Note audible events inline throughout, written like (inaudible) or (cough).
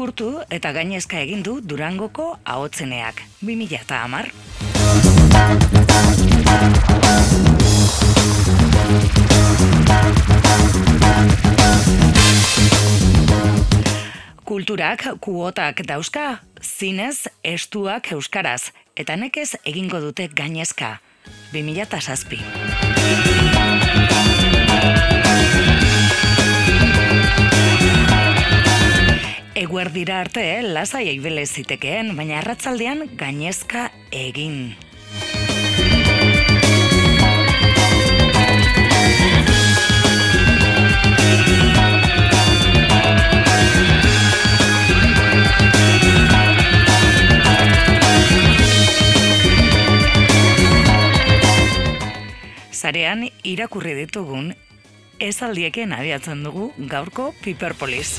urtu eta gainezka egin du Durangoko ahotzeneak. 2000 eta amar. Kulturak kuotak dauzka, zinez estuak euskaraz, eta nekez egingo dute gainezka. 2000 Eguerdira arte, lasai eibele zitekeen, baina arratzaldean gainezka egin. Zarean irakurri ditugun ezaldieken abiatzen dugu gaurko Piperpolis.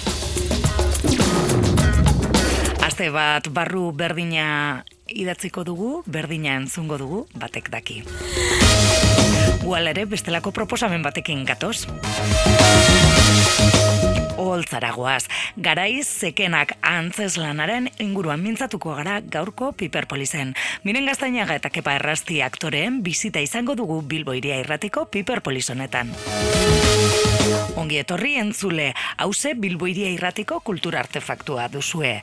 Aste bat barru berdina idatziko dugu, berdina entzungo dugu, batek daki. Gual ere bestelako proposamen batekin gatoz. Oltzaragoaz, garaiz zekenak antzes lanaren inguruan mintzatuko gara gaurko Piperpolizen. Miren gaztainaga eta kepa errasti aktoreen bizita izango dugu Bilboiria irratiko Piperpolis honetan. Ongi etorri entzule, hause Bilboiria irratiko kultura artefaktua duzue.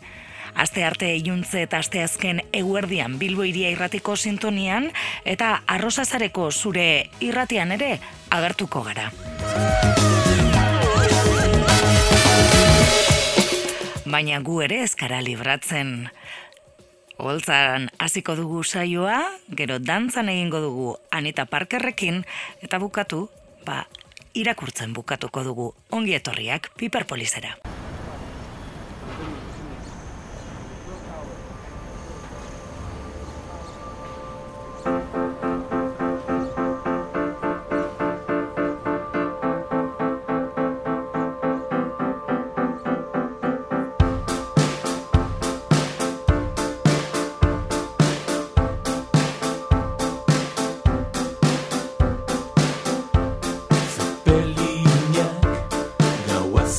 Aste arte iuntze eta aste azken eguerdian Bilboiria irratiko sintonian eta arrosazareko zure irratian ere agertuko gara. Baina gu ere ezkara libratzen. Holtzan hasiko dugu saioa, gero dantzan egingo dugu Anita Parkerrekin eta bukatu, ba, irakurtzen bukatuko dugu ongi etorriak Piperpolisera.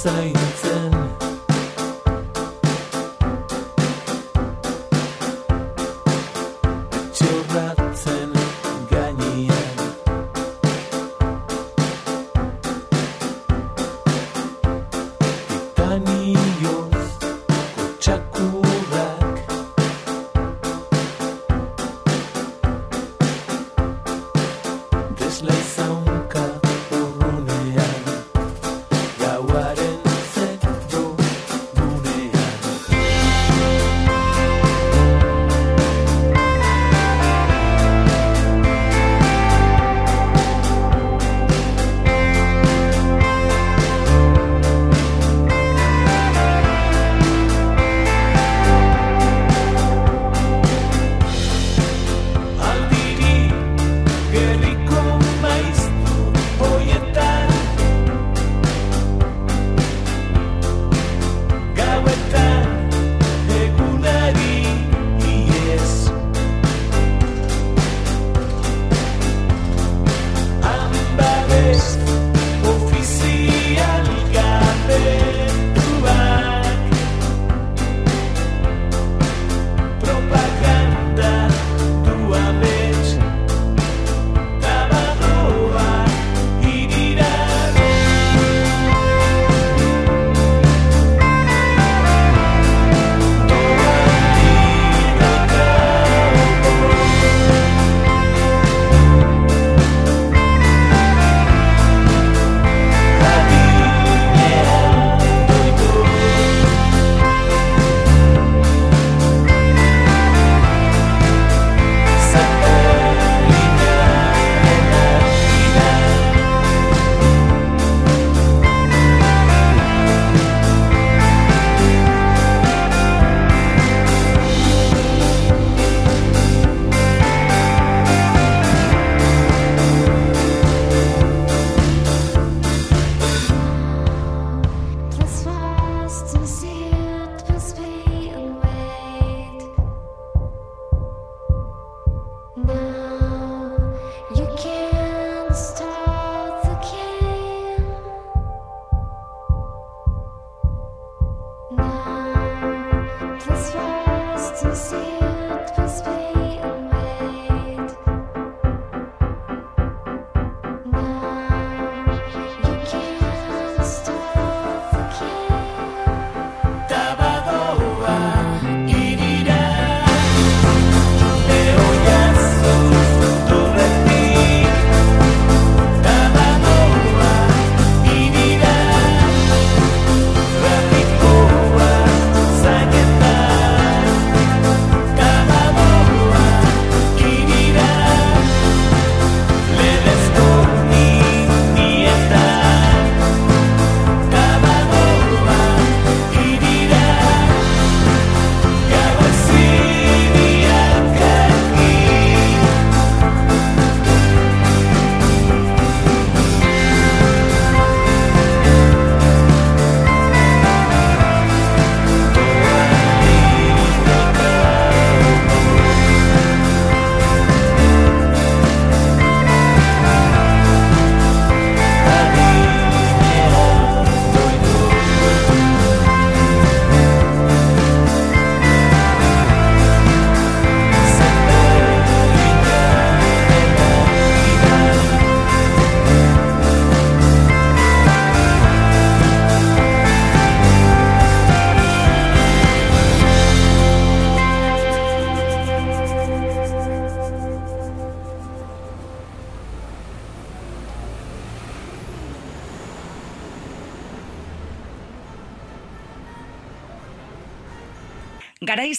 same.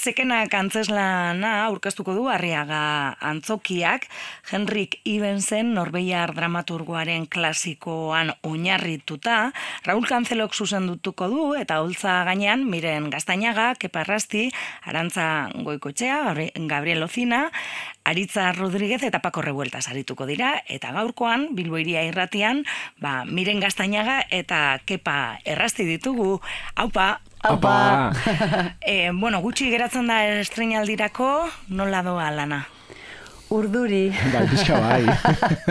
Zekenak antzeslana aurkeztuko du Arriaga Antzokiak Henrik Ibensen Norbeiar dramaturgoaren klasikoan oinarrituta. Raul Kanzelok zuzendutuko du eta holtza gainean miren Gaztainaga, Keparrasti, Arantza Goikoetxea, Gabriel Ozina, Aritza Rodríguez eta Paco Revueltas arituko dira. Eta gaurkoan Bilboiria irratian, ba, miren Gaztainaga eta Kepa errasti ditugu. Aupa, Aupa. (laughs) e, bueno, gutxi geratzen da estrenaldirako, nola doa lana? Urduri. Bai, pixka bai.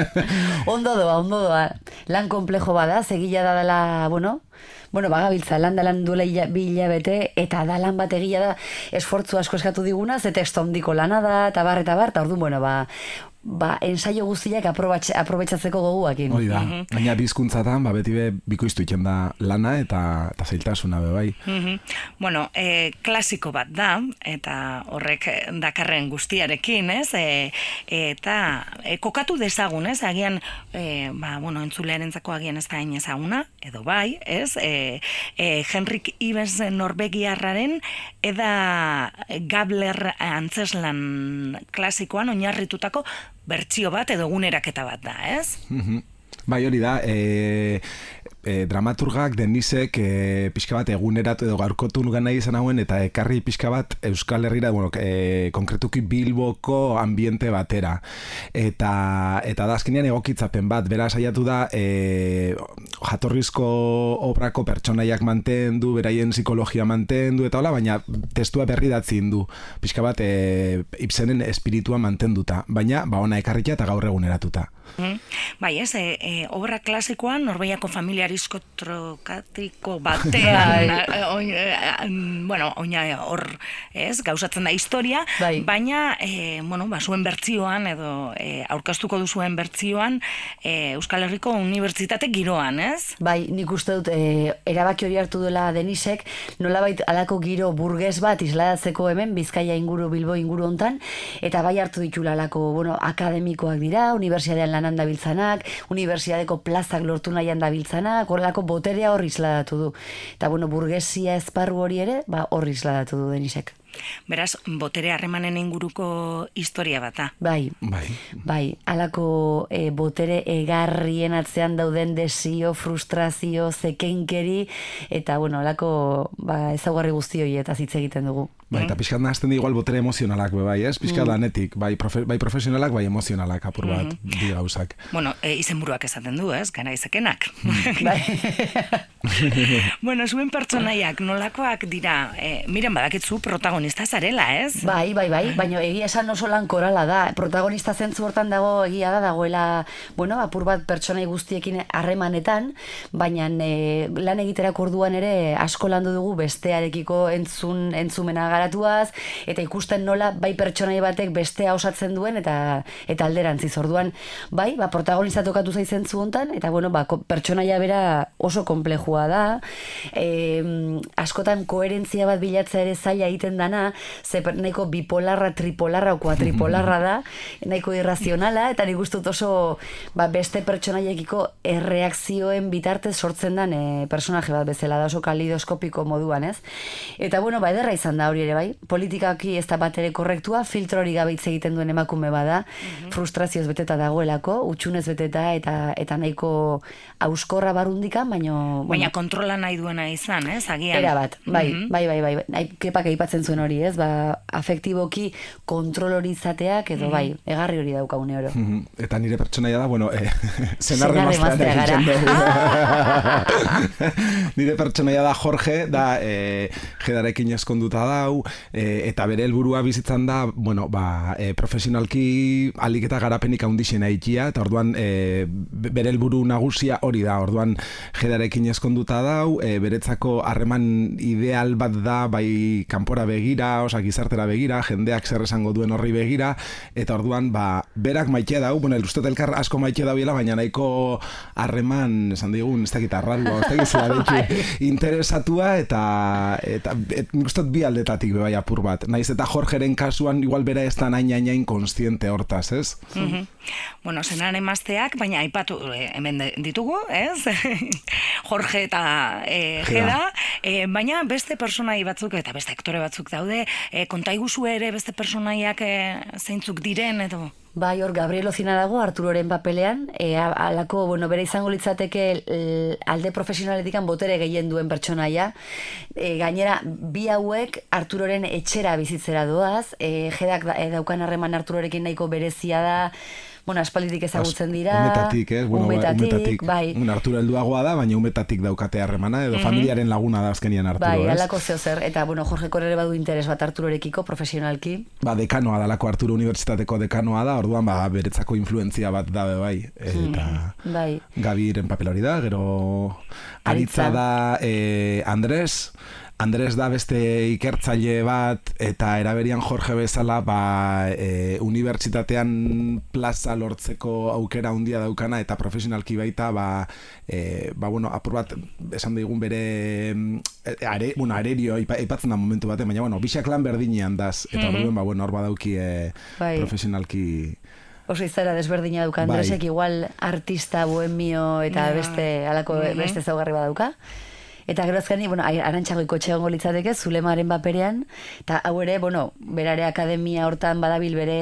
(laughs) ondo doa, ondo doa. Lan komplejo bada, segila da dela, bueno, bueno, bagabiltza, lan da lan duela bi hilabete, eta da lan bat egia da, esfortzu asko eskatu diguna, ze testo ondiko lana da, eta bar, eta bar, eta orduan, bueno, ba, ba, ensaio guztiak aprobetsatzeko goguakin. Hori da, mm baina bizkuntzatan, ba, beti be, bikoiztu iken da lana eta, eta zailtasuna be bai. Bueno, e, klasiko bat da, eta horrek dakarren guztiarekin, ez? E, eta e, kokatu dezagun, ez? Agian, e, ba, bueno, entzulearen agian ez da ezaguna, edo bai, ez? E, e, Henrik Ibens Norbegiarraren, eda Gabler antzeslan klasikoan oinarritutako bertsio bat edo guneraketa bat da, ez? Mhm. Bai, hori da, e, e, dramaturgak denisek e, pixka bat eguneratu edo gaurkotu nugan nahi izan hauen eta ekarri pixka bat Euskal Herriera, bueno, e, konkretuki Bilboko ambiente batera. Eta, eta da azkenean egokitzapen bat, bera saiatu da e, jatorrizko obrako pertsonaiak mantendu, beraien psikologia mantendu, eta hola, baina testua berri datzin du. Pixka bat e, ipsenen espiritua mantenduta, baina ba ona ekarrikia eta gaur eguneratuta. Mm. Bai, ez, e, e, obra klasikoan, Norbeiako familia ariskotrokatiko batean, (laughs) oin, e, bueno, oina hor, ez, gauzatzen da historia, bai. baina, e, bueno, ba, zuen bertzioan, edo e, aurkastuko duzuen bertzioan, e, Euskal Herriko Unibertsitate giroan, ez? Bai, nik uste dut, e, erabaki hori hartu dela Denisek, nolabait alako giro burgez bat isladatzeko hemen, Bizkaia inguru, Bilbo inguru hontan, eta bai hartu ditula alako, bueno, akademikoak dira, Unibertsitatean lanan dabiltzanak, Unibertsitateko plazak lortu nahian dabiltzanak, horrelako boterea horri isladatu du. Eta bueno, burgesia esparru hori ere, ba, horri isladatu du denisek. Beraz, botere harremanen inguruko historia bata. Bai, bai, bai alako e, botere egarrien atzean dauden desio, frustrazio, zekenkeri, eta, bueno, alako ba, ezaguarri guzti hori eta hitz egiten dugu. Bai, eta pixkat nahazten igual botere emozionalak, bai, ez? Pixkat mm. lanetik, bai, profe, bai profesionalak, bai emozionalak, apur bat, mm -hmm. di gauzak. Bueno, e, izen buruak esaten du, ez? Gara izekenak. Mm. bai. (laughs) (laughs) (laughs) bueno, zuen pertsonaiak nolakoak dira, e, miren badakitzu protagonista zarela, ez? Bai, bai, bai, baina egia esan oso lan korala da. Protagonista zentzu hortan dago egia da, dagoela, bueno, apur bat pertsonai guztiekin harremanetan, baina e, lan egiterak orduan ere asko landu dugu bestearekiko entzun, entzumena garatuaz, eta ikusten nola bai pertsonai batek bestea osatzen duen, eta eta alderantziz orduan, bai, ba, protagonista tokatu zaizen zu hontan, eta bueno, ba, pertsonaia bera oso komplejua da, e, askotan koherentzia bat bilatzea ere zaila egiten dana, ze nahiko bipolarra, tripolarra, okoa tripolarra da, (laughs) nahiko irrazionala, eta nik gustut oso ba, beste pertsonaiekiko erreakzioen bitartez sortzen den e, personaje bat bezala da, oso kalidoskopiko moduan, ez? Eta bueno, ba, ederra izan da hori ere bai, politikaki ez da bat ere korrektua, filtro hori gabe egiten duen emakume bada, mm frustrazioz beteta dagoelako, utxunez beteta eta eta nahiko auskorra barundikan, baino... Baina kontrola nahi duena izan, ez, agian? Era bat, bai, mm bai, bai, bai, bai, kepak aipatzen zuen hori, ez, ba, afektiboki kontrol hori izateak, edo bai, egarri hori daukagune oro. Eta nire pertsonaia da, bueno, eh, (laughs) zenarre maztean (laughs) nire pertsonaia da Jorge, da, eh, jedarekin eskonduta dau, e, eta bere helburua bizitzan da, bueno, ba, e, profesionalki alik eta garapenik handixena ikia, eta orduan e, bere helburu nagusia hori da, orduan jedarekin eskonduta dau, e, beretzako harreman ideal bat da, bai kanpora begira, osak izartera begira, jendeak zer esango duen horri begira, eta orduan, ba, berak maite dau, bueno, el ustet elkar asko maite dauela, baina nahiko harreman, esan digun, ez dakit arralbo, ez dakit (laughs) interesatua, eta, eta et, et, bi aldetatik bai apur bat. Naiz eta Jorgeren kasuan igual bera ez da nain nain konstiente hortaz, ez? Mm -hmm. Bueno, zenan emazteak, baina aipatu eh, hemen ditugu, ez? (laughs) Jorge eta e, Jeda, e, baina beste personai batzuk eta beste aktore batzuk daude, e, kontaiguzu ere beste personaiak e, zeintzuk diren edo... Bai, hor, Gabriel Ozina dago, Arturoren papelean, e, alako, bueno, bere izango litzateke alde profesionaletikan botere gehien duen pertsonaia. E, gainera, bi hauek Arturoren etxera bizitzera doaz, e, jedak da, e, daukan harreman Arturorekin nahiko berezia da, bueno, aspalditik ezagutzen dira. Umetatik, eh? Bueno, umetatik, umetatik. bai. Un Arturo helduagoa da, baina umetatik daukate harremana, edo Mhm. familiaren laguna da azkenian Arturo, Bai, ez? alako zeo zer, eta bueno, Jorge Korere badu interes bat Arturorekiko, profesionalki. Ba, dekanoa dalako Arturo Unibertsitateko dekanoa da, orduan ba, beretzako influentzia bat dabe bai. Eta Bai. Gabiren papel hori da, gero Aritza. aritza da eh, Andres, Andres da beste ikertzaile bat eta eraberian Jorge bezala ba, e, unibertsitatean plaza lortzeko aukera handia daukana eta profesionalki baita ba, e, ba bueno, apur bat esan daigun bere mm, e, are, bueno, arerio aipa- aipatzen da momentu batean, baina bueno, bisak lan berdinean daz eta orduan ba, bueno, hor badauki e, Bai. profesionalki Oso izaera desberdina duka Bai. Andresek igual artista, bohemio eta Ja. beste alako Mhm. beste zaugarri badauka. Eta gero azkeni, bueno, arantxago ikotxe gongo litzateke, Zulemaren paperean, eta hau ere, bueno, berare akademia hortan badabil bere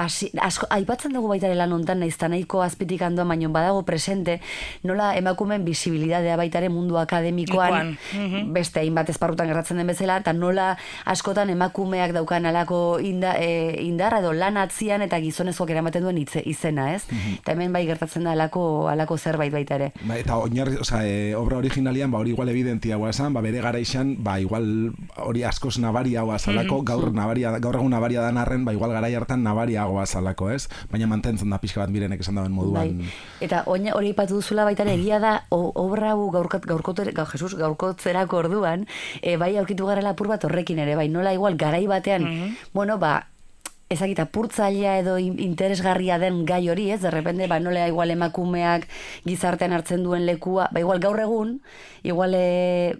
pasi, asko, aipatzen dugu baita lan hontan naiz nahiko azpitik handoan, baino badago presente, nola emakumen bizibilidadea baita ere mundu akademikoan, Ikoan, mhm. beste hainbat esparrutan gertatzen den bezala, eta nola askotan emakumeak daukan alako inda, e, indarra edo lan atzian eta gizonezkoak eramaten duen hitze, izena, ez? Eta hemen bai gertatzen da alako, alako zerbait baita ere. Ba, eta oinarri, osea, e, obra originalian, ba, hori igual evidentia esan, ba, bere garaixan, ba, igual hori askoz nabaria hau azalako, gaur, nabaria, gaur egun nabaria dan arren, ba, igual garai hartan nabariago azalako, ez? Baina mantentzen da pixka bat mirenek esan dauen moduan. Bai. Eta oina, hori ipatu duzula baita ere, egia da, o, obra hau gaurkot, gaurkotere, gaur, Jesus, gaurkotzerako orduan, e, bai aurkitu garela apur bat horrekin ere, bai nola igual garai batean, bueno, ba, ezagita purtzailea edo in- interesgarria den gai hori, ez? De repente, ba, nola igual emakumeak gizartean hartzen duen lekua, ba, igual gaur egun, igual, e,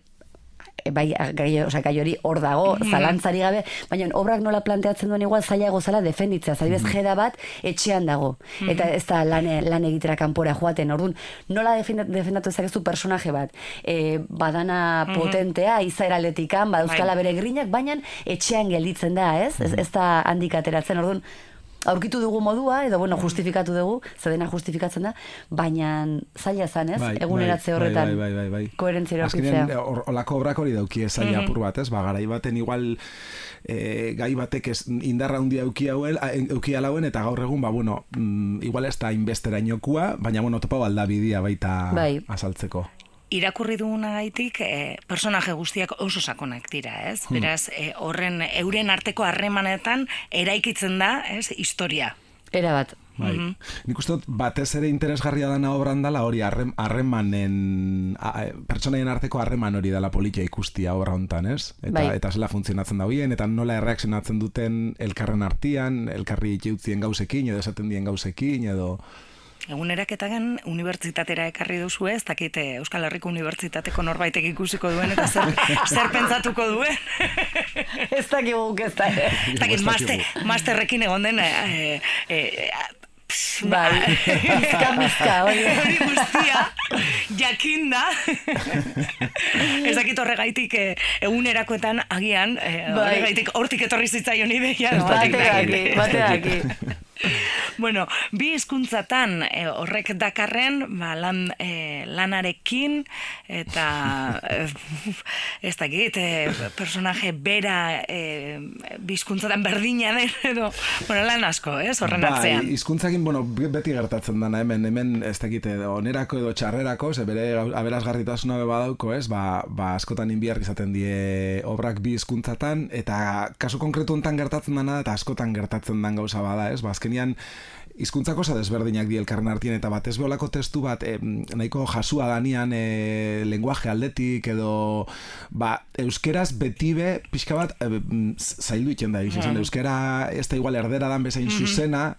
bai, gai, osea, gai hori hor dago, zalantzari gabe, baina obrak nola planteatzen duen igual zailago zala defenditzea, zadibez jeda bat etxean dago, eta ez da lan, lan egitera kanpora joaten, orduan, nola defenda- defendatu ezakezu personaje bat, e, badana potentea, izaera aldetikan, badauzkala bere grinak, baina etxean gelditzen da, ez? Ez, ez da handik ateratzen, orduan, aurkitu dugu modua, edo bueno, justifikatu dugu, zedena justifikatzen da, baina zaila zan, ez? Eguneratze horretan. Bai, bai, bai, bai. Koherentzia aurkitzea. hor- olako obrak hori dauki zaila apur bat, ez? Ba, garai baten igual e, gai batek ez, indarra handia euki hauel, a- euki alauen, eta gaur egun, ba, bueno, mm, igual ez da inbesterainokua, baina, bueno, topa balda bidea baita Bai. azaltzeko. Irakurri dugunagaitik e, personaje guztiak oso sakonak dira, ez? Beraz, e, horren euren arteko harremanetan eraikitzen da, ez, historia. Era bat. Bai. Nik uste dut batez ere interesgarria dana obran dala hori harrem- harremanen pertsonaien arteko harreman hori dela politia ikustia obra hontan, ez? Eta Bai. eta zela funtzionatzen da bien eta nola erreakzionatzen duten elkarren artian, elkarri itxeutzien gauzekin edo esaten dien gauzekin edo Eguneraketagen unibertsitatera ekarri duzu ez, dakit eh, Euskal Herriko Unibertsitateko norbaitek ikusiko duen eta zer, (laughs) zer pentsatuko duen. (laughs) ez dakigu ez da. ere. Ez dakit master, masterrekin egon den... Eh, eh, pss, Bai, mizka, (laughs) mizka, hori. hori guztia jakinda ez dakit horregaitik eh, egunerakoetan agian eh, Bai. horregaitik hortik etorri zitzaion ideia ez dakit, Bate daki, dakit. bate daki. Bueno, bi hizkuntzatan eh, horrek dakarren ba, lan, eh, lanarekin eta eh, ez dakit eh, personaje bera eh, bi hizkuntzatan berdina den edo bueno, lan asko, ez, horren atzean. Bai, hizkuntzakin, bueno, beti gertatzen dana hemen, hemen ez dakit edo onerako edo txarrerako, ze bere aberasgarritasuna be badauko, ez? Ba, ba askotan inbiar izaten die obrak bi hizkuntzatan eta kasu konkretu hontan gertatzen dana eta askotan gertatzen dan gauza bada, ez? Ba, azkenian hizkuntzak oso desberdinak di elkarren artien eta batez beholako testu bat em, nahiko jasua danian e, lenguaje aldetik edo ba, euskeraz beti be pixka bat e, mm, zaildu da esan, euskera ez da igual erdera dan bezain zuzena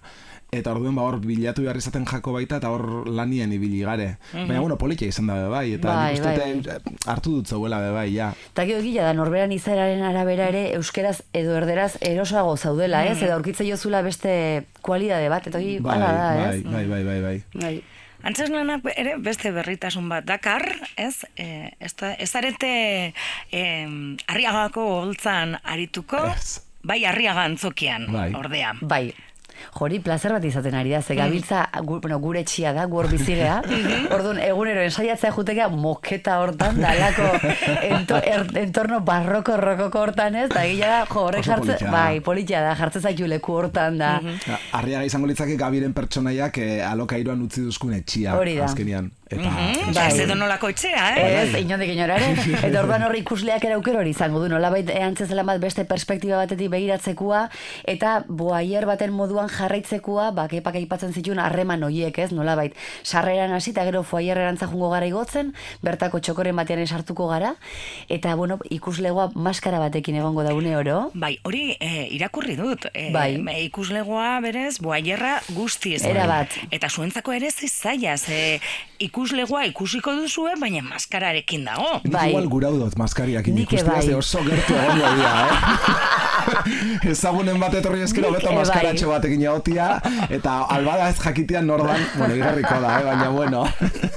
eta orduan ba hor bilatu behar izaten jako baita eta hor lanien ibili gare. Baina bueno, politia izan da be bai eta Bai, bai, eh, hartu dut zauela be bai, ja. Eta gero egia da, norberan izaeraren arabera ere euskeraz edo erderaz erosoago zaudela, ez? Edo aurkitze jozula beste kualidade bat, eta hori Bai, da, bai, ez? bai, bai, bai, bai. Bai. Antzes lanak ere beste berritasun bat dakar, ez? E, ez, da, ez arete e, arriagako holtzan arituko, Ez. bai arriaga antzokian, Bai. ordea. Bai. Jori, plazer bat izaten ari da, ze gabiltza, gu, bueno, gure txia da, gu hor bizigea. (laughs) Orduan, egunero ensaiatzea jutekea moketa hortan, dalako (laughs) ento, er, entorno barroko rokoko hortan ez, da gila da, jo, horrek Oso jartze, politia da. bai, politia da, jartze zaitu leku hortan da. Arriaga izango litzake gabiren pertsonaiak eh, alokairuan utzi duzkun etxia. Hori da. Azkenian. Eta, Mm, Bai. Ez edo nolako etxea, eh? Ez, inondik inorare. (laughs) Eta orduan horri ikusleak ere aukero hori izango du, nolabait antzezela bat beste perspektiba batetik begiratzekoa, eta boaier baten moduan jarraitzekoa, ba, kepak aipatzen zituen harreman hoiek, ez, nolabait, sarreran hasi, eta gero foaierrerantza jungo gara igotzen, bertako txokoren batean sartuko gara, eta, bueno, ikuslegoa maskara batekin egongo daune oro. Bai, hori e, irakurri dut. E, Bai. e, Ikuslegoa berez, boaierra guztiz. Era bat. Eta zuentzako ere zizaia, ze ikuslegoa ikusiko duzue, baina maskararekin dago. Bai. igual gurau dut maskariak Nik ikustea, bai. oso gertu egongo dira, eh? (laughs) Ezagunen bat etorri eskero beto bai. maskaratxo batekin egotia, eta albada ez jakitean nordan, bueno, igarriko da, eh? baina bueno.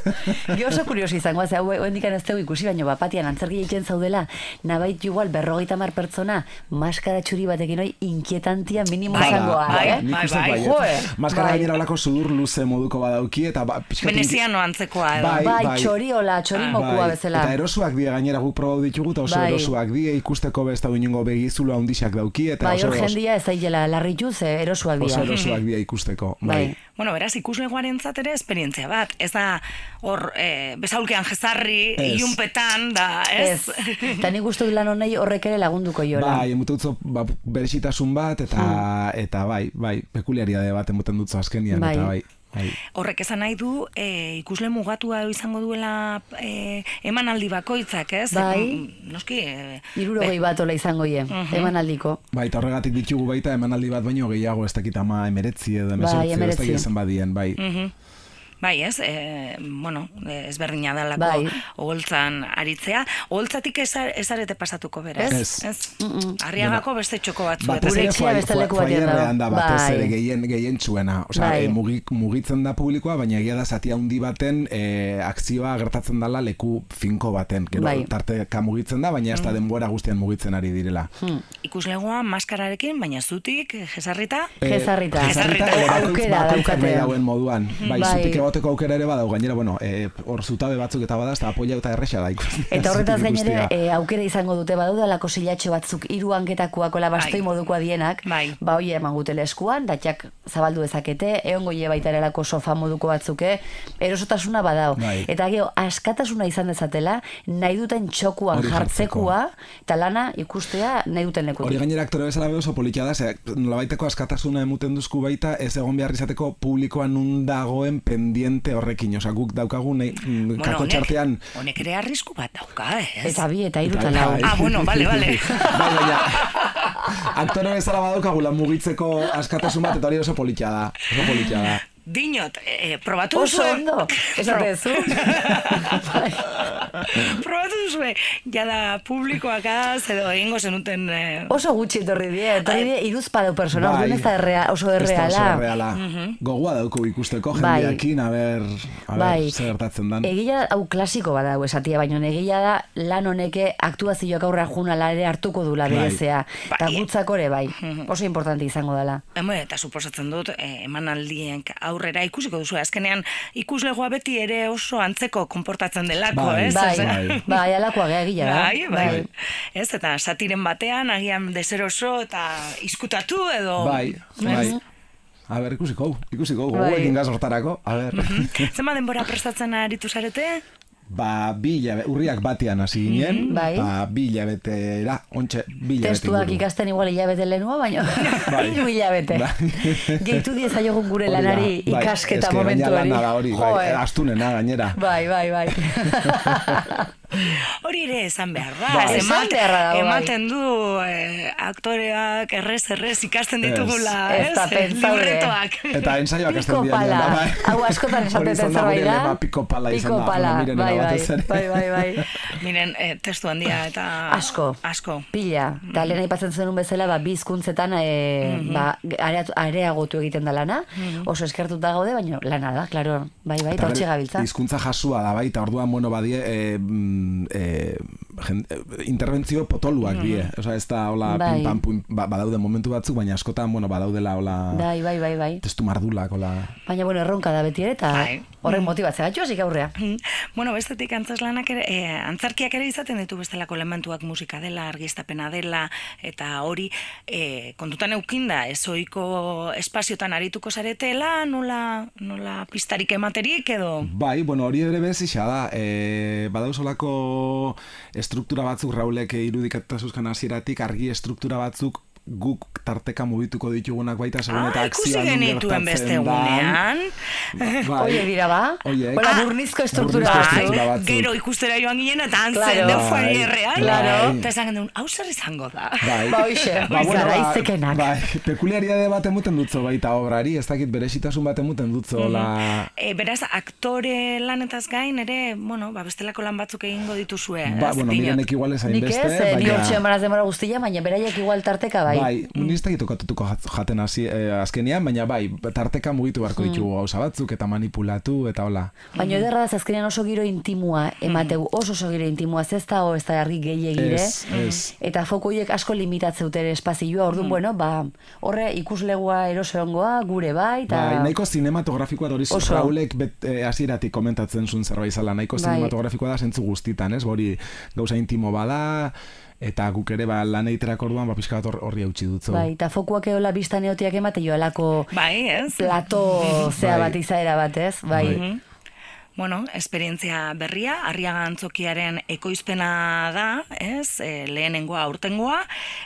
(laughs) Ge oso kuriosi izango, ze hau hendikan ez dugu ikusi, baina bapatian antzerki egiten zaudela, nabait igual berrogeita mar pertsona maskara txuri batekin hoi inkietantia minimo Bai, izangoa, bai, eh? Bai, bai. baietz. Joe, Maskara bai. gainera olako sudur luze moduko badauki, eta ba, pixkat inki- Veneziano antzekoa edo. Bai, Bai, bai. txoriola, txorimokua Bai, bezala. Eta erosuak die gainera guk probatu ditugu, eta oso Bai. erosuak die ikusteko besta inongo begizulo handisak dauki, eta Bai, oso, hor oso, jendia ez dailela larritu, ze erosuak oso dira. erosuak die ikusteko. (laughs) Bai. Bueno, beraz, ikuslegoaren ere esperientzia bat. Ez da, hor, e, besaulkean jezarri, Ez. ilunpetan, da, ez? Ez. Eta nik uste lan honei horrek ere lagunduko jola. Bai, emute dutzo ba, berezitasun bat, eta, eta bai, bai, pekuliariade bat emuten dutzo azkenian, Bai. eta bai. Bai. Horrek esan nahi du, e, ikusle mugatua izango duela e, emanaldi bakoitzak, ez? Bai. Mm, Noski, e, Irurogei bat ola izango ie, eman aldiko. Bai, eta horregatik ditugu baita emanaldi bat baino gehiago ez dakit ama emeretzi edo emesortzi, ez emeretzi. dakit esan badien, bai. Mhm. Bai, ez, e, bueno, ezberdina dalako Bai. oholtzan aritzea. Oholtzatik ez, ez arete pasatuko berez. Ez. ez? Arriagako beste txoko batzu. Batez Gure etxea beste leku batean da batez Bai. ere gehien gehien txuena. Osea, Bai. e, mugik, mugitzen da publikoa, baina egia da zati handi baten e, akzioa gertatzen dela leku finko baten. Gero Bai. tarteka mugitzen da, baina ez da denbora guztian mugitzen ari direla. Ikuslegoa maskararekin, baina zutik, jesarrita, Eh, Jezarrita. Jezarrita, Jezarrita. edo bakoitz- Aukera bakoitz daukate. nahi dauen moduan. Bai, Bai. zutik egoteko aukera ere badau, gainera, bueno, eh, hor zutabe batzuk eta bada, ez da apoia eta erresa da ikustea. Eta (laughs) horretaz ikustea. e, aukera izango dute badudelako silatxo batzuk hiru hanketakoak ola bastoi Bai. modukoa dienak, Bai. ba hoi eman gutele eskuan, datxak zabaldu dezakete, egongo je baita erelako sofa moduko batzuke, erosotasuna badao. Bai. Eta gero, askatasuna izan dezatela, nahi duten txokuan Hori jartzekoa, eta lana ikustea nahi duten Hori lekutik. gainera aktore bezala be oso politia da, ze nolabaiteko askatasuna emuten duzku baita, ez egon behar izateko publikoan nun dagoen pendiente horrekin, osea guk daukagu nahi, mm, bueno, kako txartean, honek ere arrisku bat dauka, ez? Eta bi, eta eta lau. bai. Ah, bueno, bale, bale. (laughs) bai, baina, aktore bezala badaukagula mugitzeko askatasun bat, eta hori oso politia da, oso politia da. Dinot, e, probatu Oso duzue... ondo, esate zu. Bai. probatu duzue, jada publikoakaz, edo egingo zenuten... E, Oso gutxi etorri die, etorri die iruzpadeu persona, Bai. ez da errea, oso Ez da oso erreala. erreala. Gogoa dauko ikusteko Bai. jendeakin, a ber, a ber, Bai. zer gertatzen dan. Egia hau klasiko bada hau esatia, baina egia da lan honeke aktuazioak aurra junala ere hartuko dula Bai. berezea. Eta Bai. gutzako ere bai, oso importante izango dela. Eta suposatzen dut, e, emanaldien aurrera ikusiko duzu. Azkenean, ikuslegoa beti ere oso antzeko konportatzen delako, Bai. ez? Bai, Bai. bai, alakoa gea da. Bai, bai, bai. Ez, eta satiren batean, agian deseroso eta iskutatu edo... Bai, bai. A ber, ikusiko, ikusiko, Bai. gogoekin gaz hortarako, a ber. Zema denbora prestatzen aritu zarete? Ba, bi hilabe- urriak batean hasi ginen, Bai. ba, bi hilabetera, ontxe, bi hilabete Testuak ikasten igual hilabete lehenua, baina (laughs) Bai. hiru hilabete. Bai. (laughs) Gehitu diezaiogun gure Hori da, lanari bai, ikasketa eske momentu hori. da hori, bai, astunena gainera. Bai, bai, bai. (laughs) Hori ere esan behar da. Bai. ez Esan beharra dago, bai. Ematen du eh, aktoreak errez errez ikasten ditugula, Ez ez? da pentsaude. Libretoak. Eta ensaioak Piko hasten pala. da, bai. Hau askotan esaten da zerbait gure da. Piko pala izan Piko da. pala, Mirena bai, bai, batez ere. bai, bai, bai. (laughs) Miren, eh, testu handia eta... Asko. Asko. Pila. Eta lehen aipatzen zenun bezala, ba, bi hizkuntzetan e, ba, areatu- areagotu egiten da lana. Oso eskertuta gaude, baina lana da, klaro. Bai, bai, eta hortxe gabiltza. Hizkuntza jasua da, bai, eta orduan, bueno, badie, e, mm, e, jen, e, interbentzio potoluak die. Osa, ez da, hola, Bai. pim, pam, pum, ba, badaude momentu batzuk, baina askotan, bueno, badaudela, hola, Bai, bai, bai, bai. testu mardulak, hola... Baina, bueno, erronka da beti ere, eta Bai. horrek motibatzea gatxo, hasik aurrea. Mm, Bueno, bestetik antzeslanak ere, e, antzarkiak ere izaten ditu bestelako elementuak musika dela, argiztapena dela, eta hori e, kontutan eukinda, ez ohiko espaziotan arituko zaretela, nola, nola pistarik ematerik edo... Bai, bueno, hori ere bezixa da. E, badauzolako estruktura batzuk raulek irudikatuta zuzkan hasieratik argi estruktura batzuk guk tarteka mugituko ditugunak baita segun eta Ah, ikusi akzioa non genituen beste gertatzen dan. egunean. Bai. (laughs) Oie dira ba? Oiek. Hola, Ah, burnizko estruktura batzuk. gero ikustera joan ginen eta antzen Claro. den Bai, fuerierrean. claro. Eta esan genuen, hau zer izango da. Bai. Ba, hoxe, zaraizekenak. Bai, pekuliaridade bat emuten dutzo baita obrari, ez dakit beresitasun bat emuten dutzo, la... E, beraz, aktore lanetaz gain ere, bueno, ba, bestelako lan batzuk egingo dituzue. Ba, bueno, mirenek igual ez Nik hainbeste, ez, eh, baina... hortxe emaraz demora guztia, baina beraiek igual tarteka bai. Bai, mm. ez dakit tokatutuko jat- jaten hasi eh, azkenean, baina bai, tarteka mugitu beharko Mm. ditugu gauza batzuk eta manipulatu eta hola. Baina ederra da azkenean oso giro intimua emateu, oso oso giro intimua, ez da ez da argi gehiagire. Ez, ez. Eta foko horiek asko limitatzeuten espazioa, orduan, bueno, ba, horre ikuslegua erosoengoa, gure bai, eta... Bai, nahiko zinematografikoa da hori. Raulek eh, hasieratik komentatzen zuen zerbait zala, nahiko Bai. zinematografikoa da zentzu guztitan, ez? Hori gauza intimo bada, eta guk ere ba, lan egiterak orduan ba, pixka bat hor- horri hautsi dutzu. Bai, eta fokuak eola biztan eotiak emate joalako Bai, ez? plato (laughs) zea Bai. bat izaera bat, ez? Bai. Mhm. Bueno, esperientzia berria, arriaga antzokiaren ekoizpena da, ez, e, lehenengoa aurtengoa,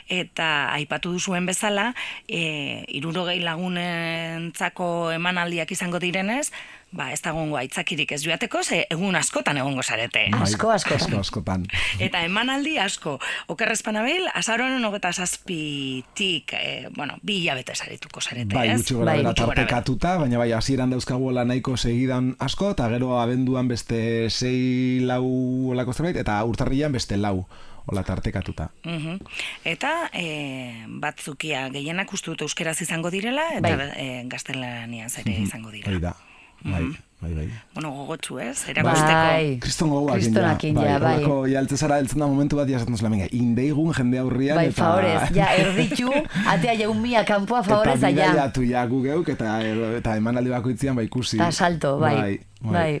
eta aipatu duzuen bezala, e, irurogei lagunentzako emanaldiak izango direnez, ba, ez dagoengo aitzakirik ez joateko, ze egun askotan egongo zarete. Bai, Asko. Asko, askotan. (laughs) Eta emanaldi asko, okerrezpanabil, azaroaren hogeta zazpitik, e, bueno, bi hilabete zarituko zarete, Bai, ez? gutxi gora Bai, tartekatuta, baina bai, hasieran dauzkagu nahiko segidan asko, eta gero abenduan beste sei lau olako zerbait, eta urtarrian beste lau hola tartekatuta. Mhm. Eta e, batzukia gehienak uste dut euskeraz izango direla, eta Bai. e, gaztelaniaz ere izango dira. Hori da, bai, bai, bai. Bueno, gogotsu ez, erakusteko. Bai. Kriston gogoak Kristonakin, ja, bai. Horrelako, ja, altze zara, da momentu bat, jasatzen zula, venga, indeigun jende aurrian, Bai, eta... favorez, ja, erditu, (laughs) atea jaun mia kanpoa favorez, eta ja. bidaiatu ja gu geuk, eta, eta emanaldi bakoitzean, bai, ikusi. Eta salto, bai. Bai, bai.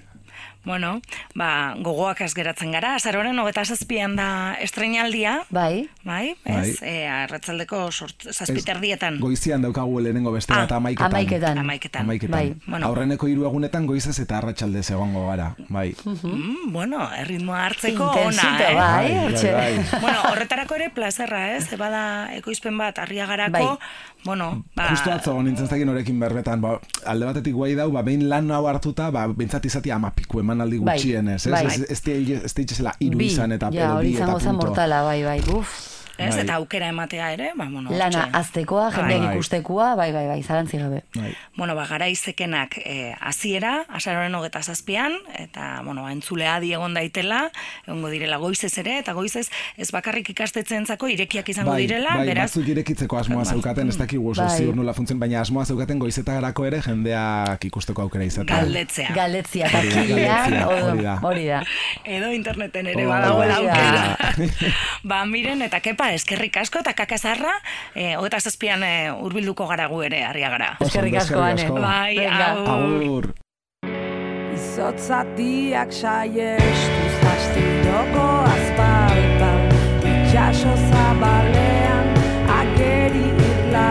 Bueno, ba, gogoak az geratzen gara, azaroren hogeta zazpian da estrenaldia, Bai, bai, Bai. ez, e, arratzaldeko sort, zazpiterdietan. Goizian daukagu lehenengo beste Ah, bat amaiketan. amaiketan. Amaiketan. Amaiketan. Bai. Bueno. Aurreneko hiru egunetan goizez eta arratsalde egongo gara, bai. Mm, bueno, erritmoa hartzeko ona, intensito, eh? bai, Bai, bai, bai. bueno, horretarako ere plazerra, ez? Bada ekoizpen bat arriagarako, Bai. Bueno, ba... Justo atzo nintzen zakin horekin berbetan, ba, alde batetik guai dau, ba, behin lan hau hartuta, ba, bintzat izatea ama piku emanaldi Bai, gutxienez, ez? bai. Ez, ez, ez, ez ditxezela iru bi, izan eta ja, edo hori bai, bai. Ez, Bai. eta aukera ematea ere, ba, bueno, Lana hortxe. aztekoa, jendeak Bai. ikustekoa, bai, bai, bai, zarantzi gabe. Bai. Bueno, ba, garaizekenak eh, hasiera, azaroren hogeta zazpian, eta, bueno, ba, entzulea egon daitela, egongo direla goizez ere, eta goizez ez bakarrik ikastetzentzako irekiak izango bai, direla, bai, beraz, batzuk irekitzeko asmoa Bai. zeukaten, ez dakigu oso Bai. ziur nola funtzen, baina asmoa zeukaten goizetarako ere jendeak ikusteko aukera izatea. galdetzea. Da, takilean, hori da. Edo interneten ere badagoela da. aukera. (laughs) ba, miren, eta kepa, eskerrik asko, eta kakazarra, eh, hogeta zazpian eh, urbilduko gara gu ere, harria gara. Eskerrik asko, Ane. Bai. Agur. Izotzatiak saiestuz astiroko azpaltan Itxaso zabalean ageri irla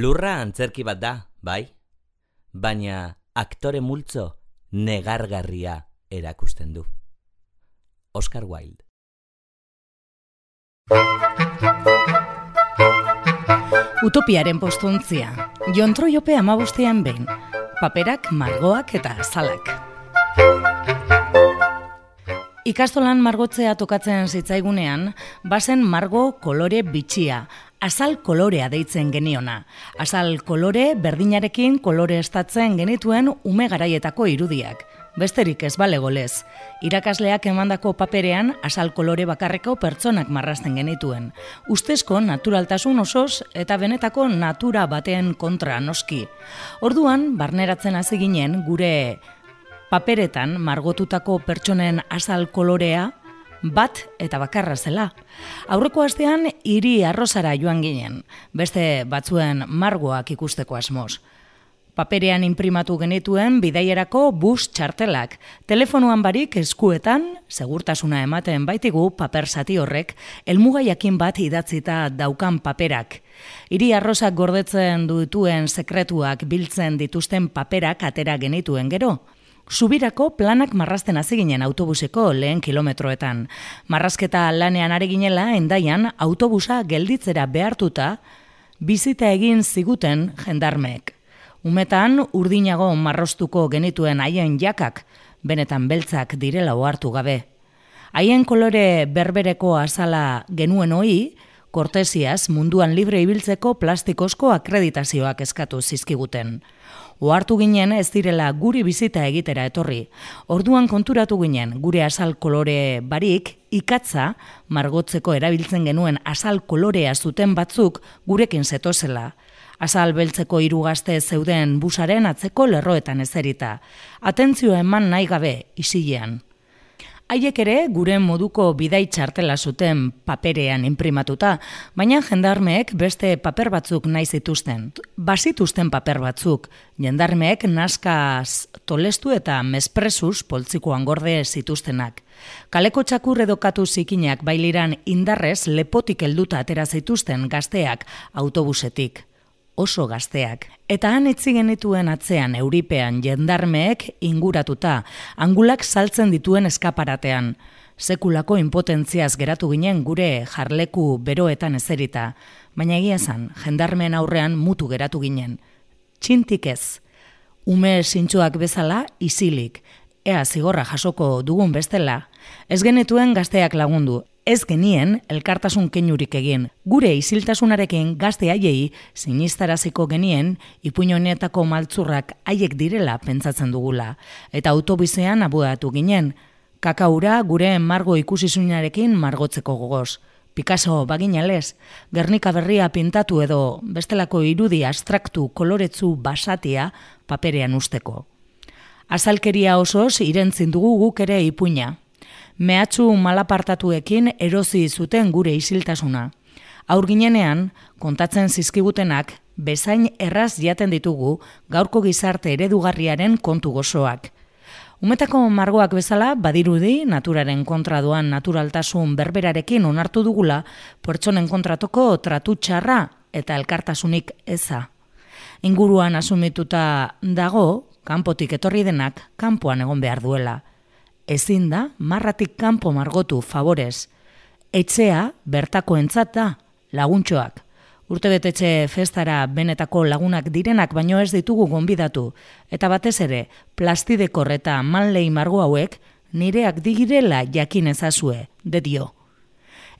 Lurra antzerki bat da, bai, baina aktore multzo negargarria erakusten du. Oscar Wilde Utopiaren postuntzia, jontroiope amabustean behin, paperak, margoak eta azalak. Ikastolan margotzea tokatzen zitzaigunean, bazen margo kolore bitxia, azal kolorea deitzen geniona. Azal kolore berdinarekin kolore estatzen genituen ume garaietako irudiak. Besterik ez bale golez. Irakasleak emandako paperean azal kolore bakarreko pertsonak marrasten genituen. Ustezko naturaltasun osoz eta benetako natura batean kontra noski. Orduan, barneratzen hasi ginen gure paperetan margotutako pertsonen azal kolorea bat eta bakarra zela. Aurreko astean hiri arrozara joan ginen, beste batzuen margoak ikusteko asmoz. Paperean imprimatu genituen bidaierako bus txartelak. Telefonoan barik eskuetan, segurtasuna ematen baitigu paper zati horrek, elmugaiakin bat idatzita daukan paperak. Hiri arrozak gordetzen dutuen sekretuak biltzen dituzten paperak atera genituen gero. Subirako planak marrasten hasi ginen autobuseko lehen kilometroetan. Marrazketa lanean ari ginela endaian autobusa gelditzera behartuta bizita egin ziguten jendarmeek. Umetan urdinago marrostuko genituen haien jakak, benetan beltzak direla ohartu gabe. Haien kolore berbereko azala genuen hoi, kortesiaz munduan libre ibiltzeko plastikozko akreditazioak eskatu zizkiguten. Ohartu ginen ez direla guri bizita egitera etorri. Orduan konturatu ginen gure azal kolore barik ikatza margotzeko erabiltzen genuen azal kolorea zuten batzuk gurekin zetozela. Azal beltzeko hiru gazte zeuden busaren atzeko lerroetan ezerita. Atentzio eman nahi gabe isilean. Haiek ere gure moduko bidai txartela zuten paperean imprimatuta, baina jendarmeek beste paper batzuk nahi zituzten. Bazituzten paper batzuk, jendarmeek naskaz tolestu eta mespresuz poltzikoan gorde zituztenak. Kaleko txakur edokatu zikinak bailiran indarrez lepotik helduta atera zituzten gazteak autobusetik oso gazteak. Eta han etzi genituen atzean euripean jendarmeek inguratuta, angulak saltzen dituen eskaparatean. Sekulako impotentziaz geratu ginen gure jarleku beroetan ezerita, baina egia zan, jendarmeen aurrean mutu geratu ginen. Txintik ez, ume zintxuak bezala isilik, ea zigorra jasoko dugun bestela, ez genituen gazteak lagundu, ez genien elkartasun keinurik egin. Gure isiltasunarekin gazte haiei sinistaraziko genien ipuñonetako maltzurrak haiek direla pentsatzen dugula. Eta autobizean abuatu ginen, kakaura gure margo ikusizunarekin margotzeko gogoz. Picasso baginalez, Gernika berria pintatu edo bestelako irudi abstraktu koloretzu basatia paperean usteko. Azalkeria osoz irentzin dugu guk ere ipuina, mehatxu malapartatuekin erozi zuten gure isiltasuna. Aur ginenean, kontatzen zizkigutenak, bezain erraz jaten ditugu gaurko gizarte eredugarriaren kontu gozoak. Umetako margoak bezala, badirudi, naturaren kontra doan naturaltasun berberarekin onartu dugula, pertsonen kontratoko tratu txarra eta elkartasunik eza. Inguruan asumituta dago, kanpotik etorri denak, kanpoan egon behar duela ezin da marratik kanpo margotu favorez. Etxea bertako entzata laguntxoak. Urtebetetxe festara benetako lagunak direnak baino ez ditugu gonbidatu, eta batez ere, plastidekor eta manlei margo hauek nireak digirela jakin ezazue, de dio.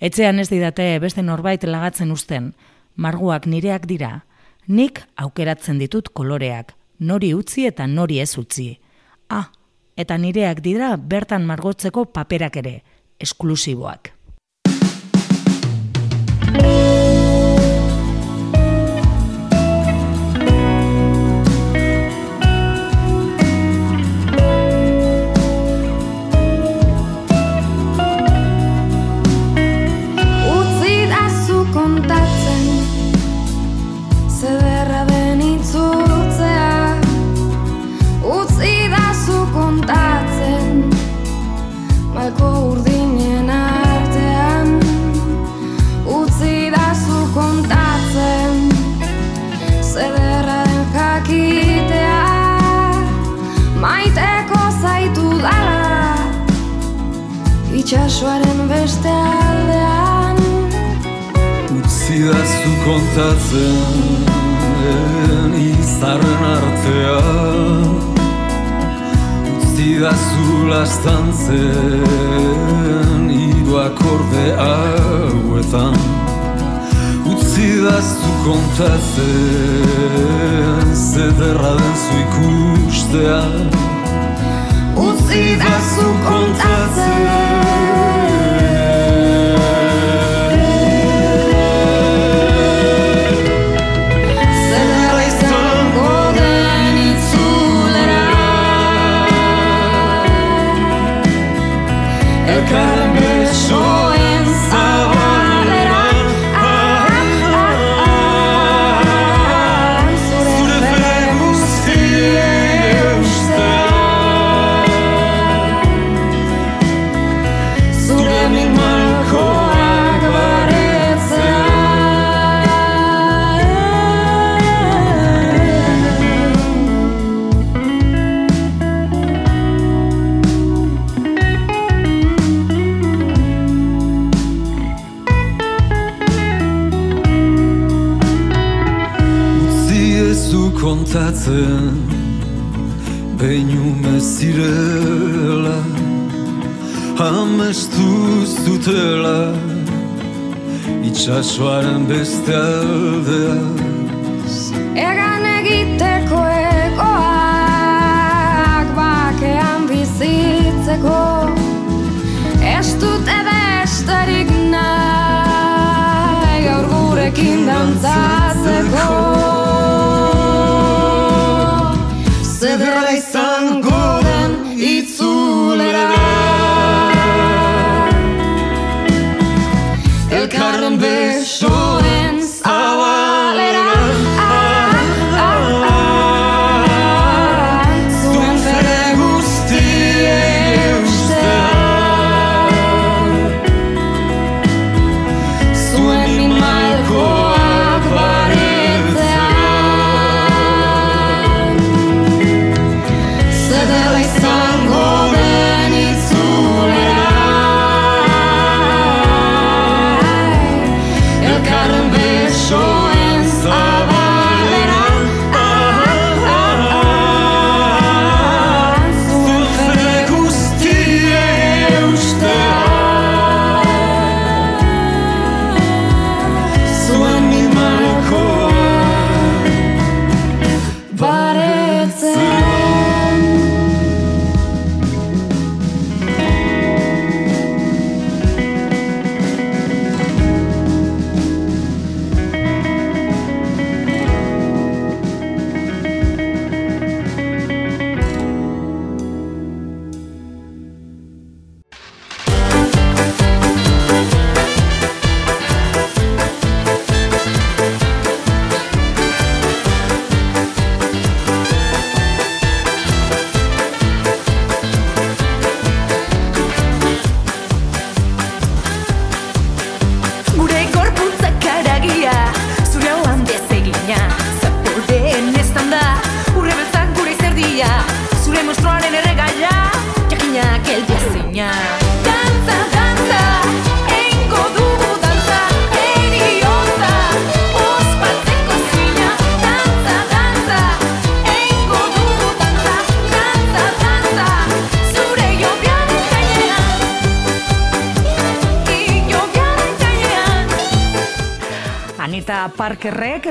Etxean ez didate beste norbait lagatzen usten, marguak nireak dira, nik aukeratzen ditut koloreak, nori utzi eta nori ez utzi. Ah, eta nireak dira bertan margotzeko paperak ere, esklusiboak. Itxasoaren beste aldean. Utzi da zu kontatzen izarren artean. Utzi da zu lastantzen hiru akorde hauetan. Utzi da zu kontatzen zederra den zu ikustea Utzi da zu kontatzen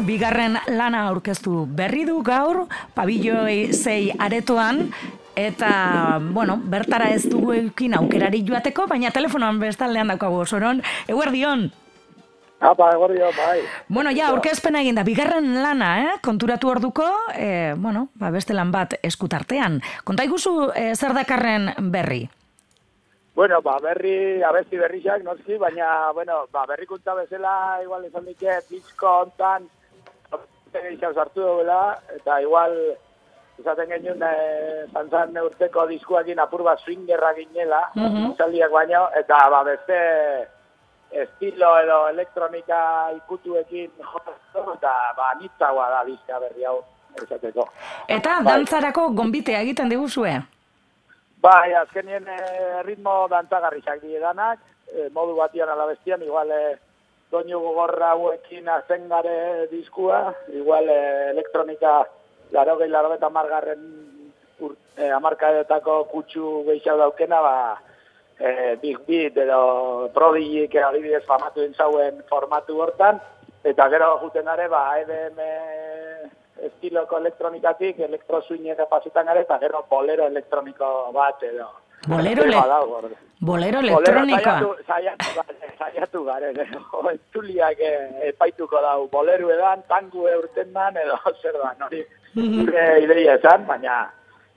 Bigarren lana aurkeztu berri du gaur, pabilloi zei aretoan, eta, bueno, bertara ez dugu eukin aukerari joateko, baina telefonoan bestaldean daukagu osoron, eguerdion. Apa, eguerdio, bai. Bueno, ja, aurkezpena egin da, bigarren lana, eh? konturatu orduko, eh, bueno, ba, beste lan bat eskutartean. Konta iguzu eh, zer dakarren berri? Bueno, ba, berri, abesti berriak, noski, baina, bueno, ba, berrikuntza bezala, igual izan dike, disko hontan, gehiago sartu duela, eta igual, izaten genuen, e, zantzan urteko diskuakin apur bat swingerra ginela, Mhm. zaldiak baino, eta, ba, beste estilo edo elektronika ikutuekin jotzen, eta, ba, nitzagoa da diska berri hau, esateko. Eta Bai. dantzarako gonbitea egiten diguzue? Bai, azkenien eh, ritmo dantzagarriak die danak, eh, modu batian ala bestian, igual eh, doinu gogorra hauekin azten gare diskua, igual eh, elektronika laro gehi laro eta margarren ur, eh, amarkadetako kutsu gehiago daukena, ba, eh, Big Beat edo Prodigyk adibidez famatu zauen formatu hortan, eta gero juten gare, ba, EDM estiloko elektronikatik, elektroswingera pasitan gare, eta gero bolero elektroniko bat edo. Bolero, orde. bolero elektronikoa. saiatu gare, gero, entzuliak eh, epaituko dau, boleru edan, tangu eurten dan, edo (laughs) zer da, hori gure ideia esan, baina,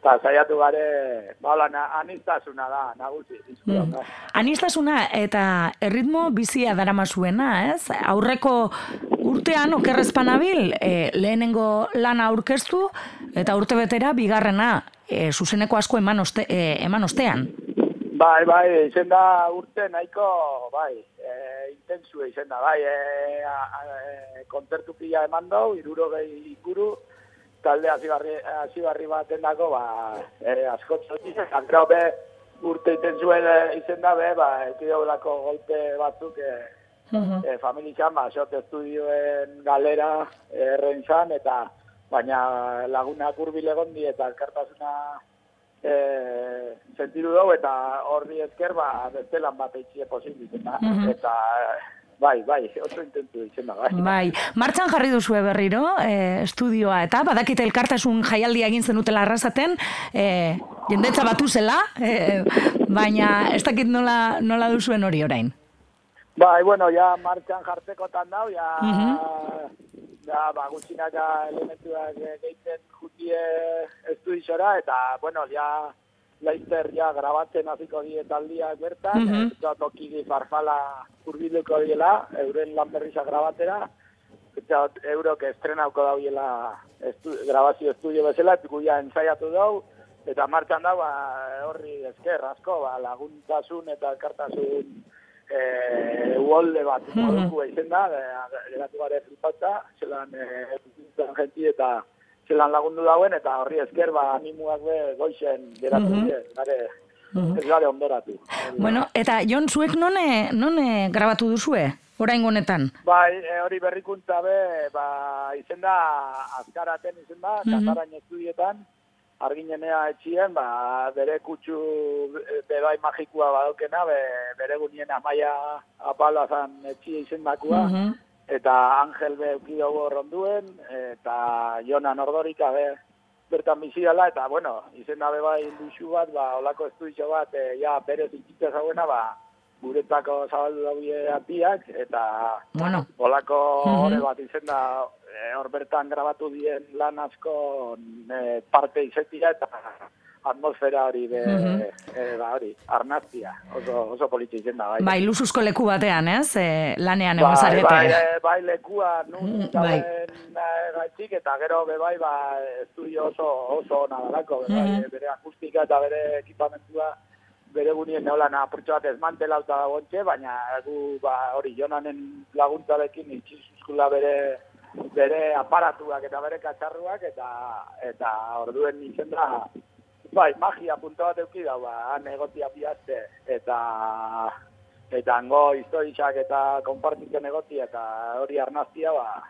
eta saiatu gare, bala, na, anistasuna da, nagusi, Mm. Anistasuna eta erritmo bizia darama zuena, ez? Aurreko urtean okerrezpanabil e, lehenengo lana aurkeztu eta urte betera bigarrena e, zuzeneko asko eman, oste, e, eman ostean. Bai, bai, izen da urte nahiko, bai, e, intensu izen da, bai, e, a, a, kontzertu pila eman dau, iruro gehi ikuru, talde hasibarri baten dago, ba, e, askotxo izan, gero be, urte intensuen izen da, be, ba, ekideolako golpe batzuk, e, e, familizan, ba, xot estudioen galera erren zan, eta baina lagunak hurbil egondi eta elkartasuna e, sentidu dugu, eta horri esker, ba, beste lan bat eitxie posible izen da. Eta, bai, bai, oso intentu izen da, bai. Bai, martxan jarri duzue berriro, e, estudioa, eta badakite elkartasun jaialdia egin zenutela arrasaten, e, jendetza batu zela, e, baina ez dakit nola, nola duzuen hori orain. Bai, bueno, ja martxan jartzekotan dau, ja, Mhm. Ja ba, gutxinaka elementuak eh, gehitzen jutie estudizora, eta, bueno, ja, laizter ja grabatzen hasiko die taldiak bertan, Mhm. eta tokigi farfala urbiluko diela, euren lan berriza grabatera, eta eurok estrenauko dauela estu, grabazio estudio bezala, eta guia ensaiatu dau, eta martxan da, ba, horri esker asko, ba, laguntasun eta elkartasun eh, uolde bat moduko izen da, eh, geratu gare flipatza, zelan genti eta zelan lagundu dauen, eta horri esker, ba, animuak be, goixen geratu Mhm. die, gare, ez gare ondoratu. Bueno, eta Jon, zuek none, none grabatu duzue, orain honetan? Bai, e, hori berrikuntza be, ba, izen da, azkaraten izen da, Mhm. Katarain estudietan, arginenea etxien, ba, bere kutsu e, bebai magikua badaukena, be, bere gunien amaia apala zan etxia izen dakua, Mhm. eta Angel be eukidogo ronduen, eta Jonan Ordorika be, bertan bizi dela, eta bueno, izen da be bai luxu bat, ba, olako estudio bat, e, ja, bere zitzitza zauena, ba, guretako zabaldu daue atiak, eta Bueno, Olako Mhm. hore bat izen da, e, hor bertan grabatu dien lan asko e, parte izetia eta atmosfera hori be, Mhm. e, ba hori, arnaztia, oso, oso politxe izen da, bai. bai, luzuzko leku batean, ez? E, lanean egon bai, zarete. bai, e, bai, lekua nun Mm, bai. e, gaitzik, eta gero be bai, ba, estudio oso, oso ona dalako, be, bai, Mhm. bere akustika eta bere ekipamentua bere gunien neolan apurtxo bat ezmantelauta da gontxe, baina gu, ba, hori, jonanen laguntzarekin itxizuzkula bere bere aparatuak eta bere katxarruak, eta eta orduen izen da, bai, magia punto bat euki da, ba, han egotia bihazte, eta eta hango historiak eta konpartitzen egotia, eta hori arnaztia, ba,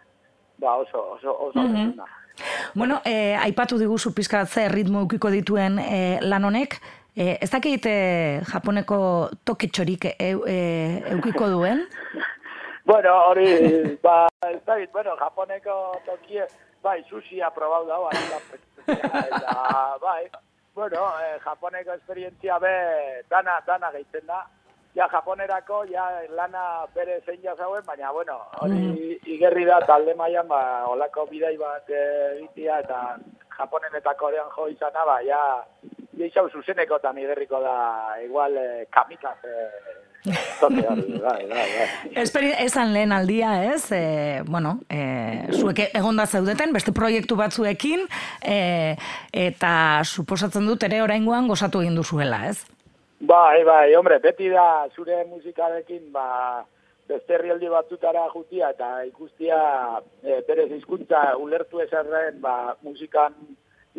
ba oso, oso, oso, mm Bueno, e, aipatu diguzu pizkat ze ritmo eukiko dituen e, lan honek, e, ez dakit e, japoneko toketxorik e, e, eukiko duen? (laughs) Bueno, hori, ba, ez da, bueno, japoneko tokie, bai, sushia probau dago, eta, bai, bueno, eh, japoneko esperientzia be, dana, dana gehitzen da, ja, japonerako, ja, lana bere zein jazauen, baina, bueno, hori igerri da, talde mailan, ba, olako bidai bat eh, egitea, eta japonen eta korean jo izana, ba, ja, Geixau zuzenekotan igerriko da, igual, eh, kamikaz, eh, hori, bai, bai, bai. Esan lehen aldia, ez? E, bueno, e, zuek egonda zeudeten, beste proiektu batzuekin, e, eta suposatzen dut ere oraingoan gozatu egin duzuela, ez? Bai, bai, hombre, beti da zure musikarekin, ba, beste herrialde batzutara jutia eta ikustia e, berez hizkuntza ulertu ezerren, ba, musikan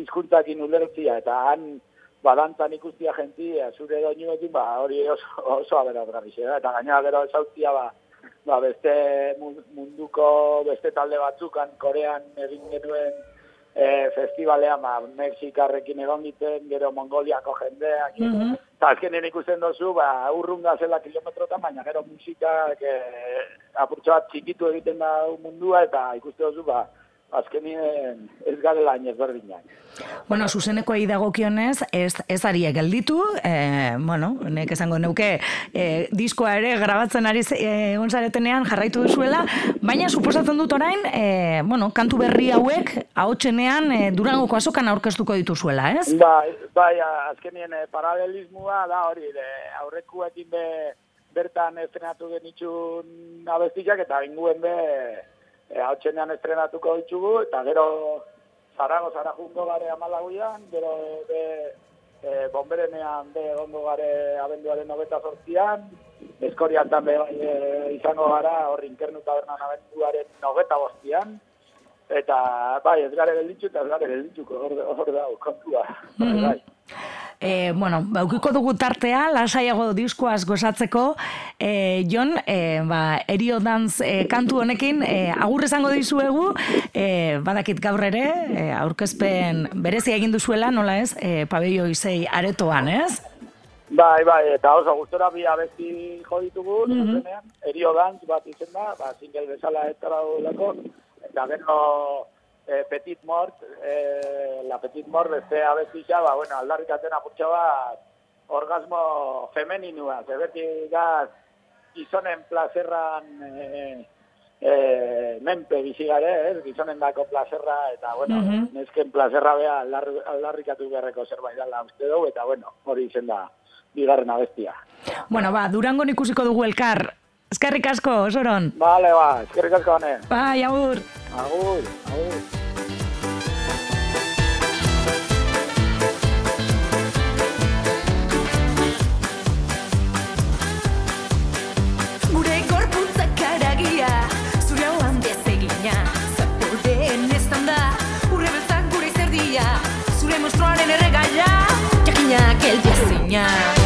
hizkuntzakin ulertzia, eta han badantzan ikustia jentia, zure doinuekin, ba, hori oso, oso da. Eta gainera gero esautzia, ba, ba, beste mun- munduko beste talde batzukan, Korean egin genuen e, festivalean, ba, Mexikarrekin egon giten, gero Mongoliako jendeak, eta azkenen ikusten dozu, ba, urrunga zela kilometrotan, baina gero musikak e, apurtxo bat txikitu egiten da mundua, eta ikusten dozu, ba, azkenien ez garela hain ezberdinak. Bueno, zuzeneko dagokionez, ez, ez arie gelditu, e, bueno, nek esango neuke, e, diskoa ere grabatzen ari ze- e, egon zaretenean jarraitu duzuela, baina suposatzen dut orain, e, bueno, kantu berri hauek, ahotsenean e, Durangoko azokan aurkeztuko dituzuela, ez? Bai, bai, azkenien eh, paralelismoa da hori, de, aurrekuekin be, bertan estrenatu genitxun abestiak eta inguen be, e, hautsenean estrenatuko ditugu, eta gero Zaragozara jungo gare amalaguian, gero be, e, bomberenean be egongo gare abenduaren nogeta sortzian, eskorian be e, izango gara hor inkernu tabernan abenduaren nogeta bostian, eta bai, ez gare gelditzu eta ez gare gelditzuko, hor, hor da, kontua. Bai, bai. E, bueno, baukiko dugu tartea, lasaiago diskoaz gozatzeko, e, Jon, e, ba, erio dantz e, kantu honekin, e, agur esango dizuegu, e, badakit gaur ere, e, aurkezpen berezia egin duzuela, nola ez, e, pabello izei aretoan, ez? Bai, bai, eta oso gustora bi abesti jo ditugu, zuzenean, erio dantz bat izen da, ba, single bezala ez lako, eta gero eh, Petit Mort, eh, la Petit Mort beste abestisa, ba, bueno, aldarrikaten apurtxo bat, orgasmo femeninua, ze beti gaz, gizonen plazerran eh, eh, menpe bizi gare, ez? gizonen dako plazerra, eta, bueno, Mhm. nesken plazerra bea aldar, aldarrikatu beharreko zerbait dela uste dugu, eta, bueno, hori izen da, bigarren abestia. Bueno, ba, Durangon ikusiko dugu elkar. Eskerrik asko, Soron. Bale, ba, eskerrik asko hone. Bai, agur. Agur, agur. Gure gorputzak aragia, zure hauan bezegina Zaporen ez da, urre beltzak gure zerdia Zure monstruaren erregaia, jakinak eldiazina Dantza,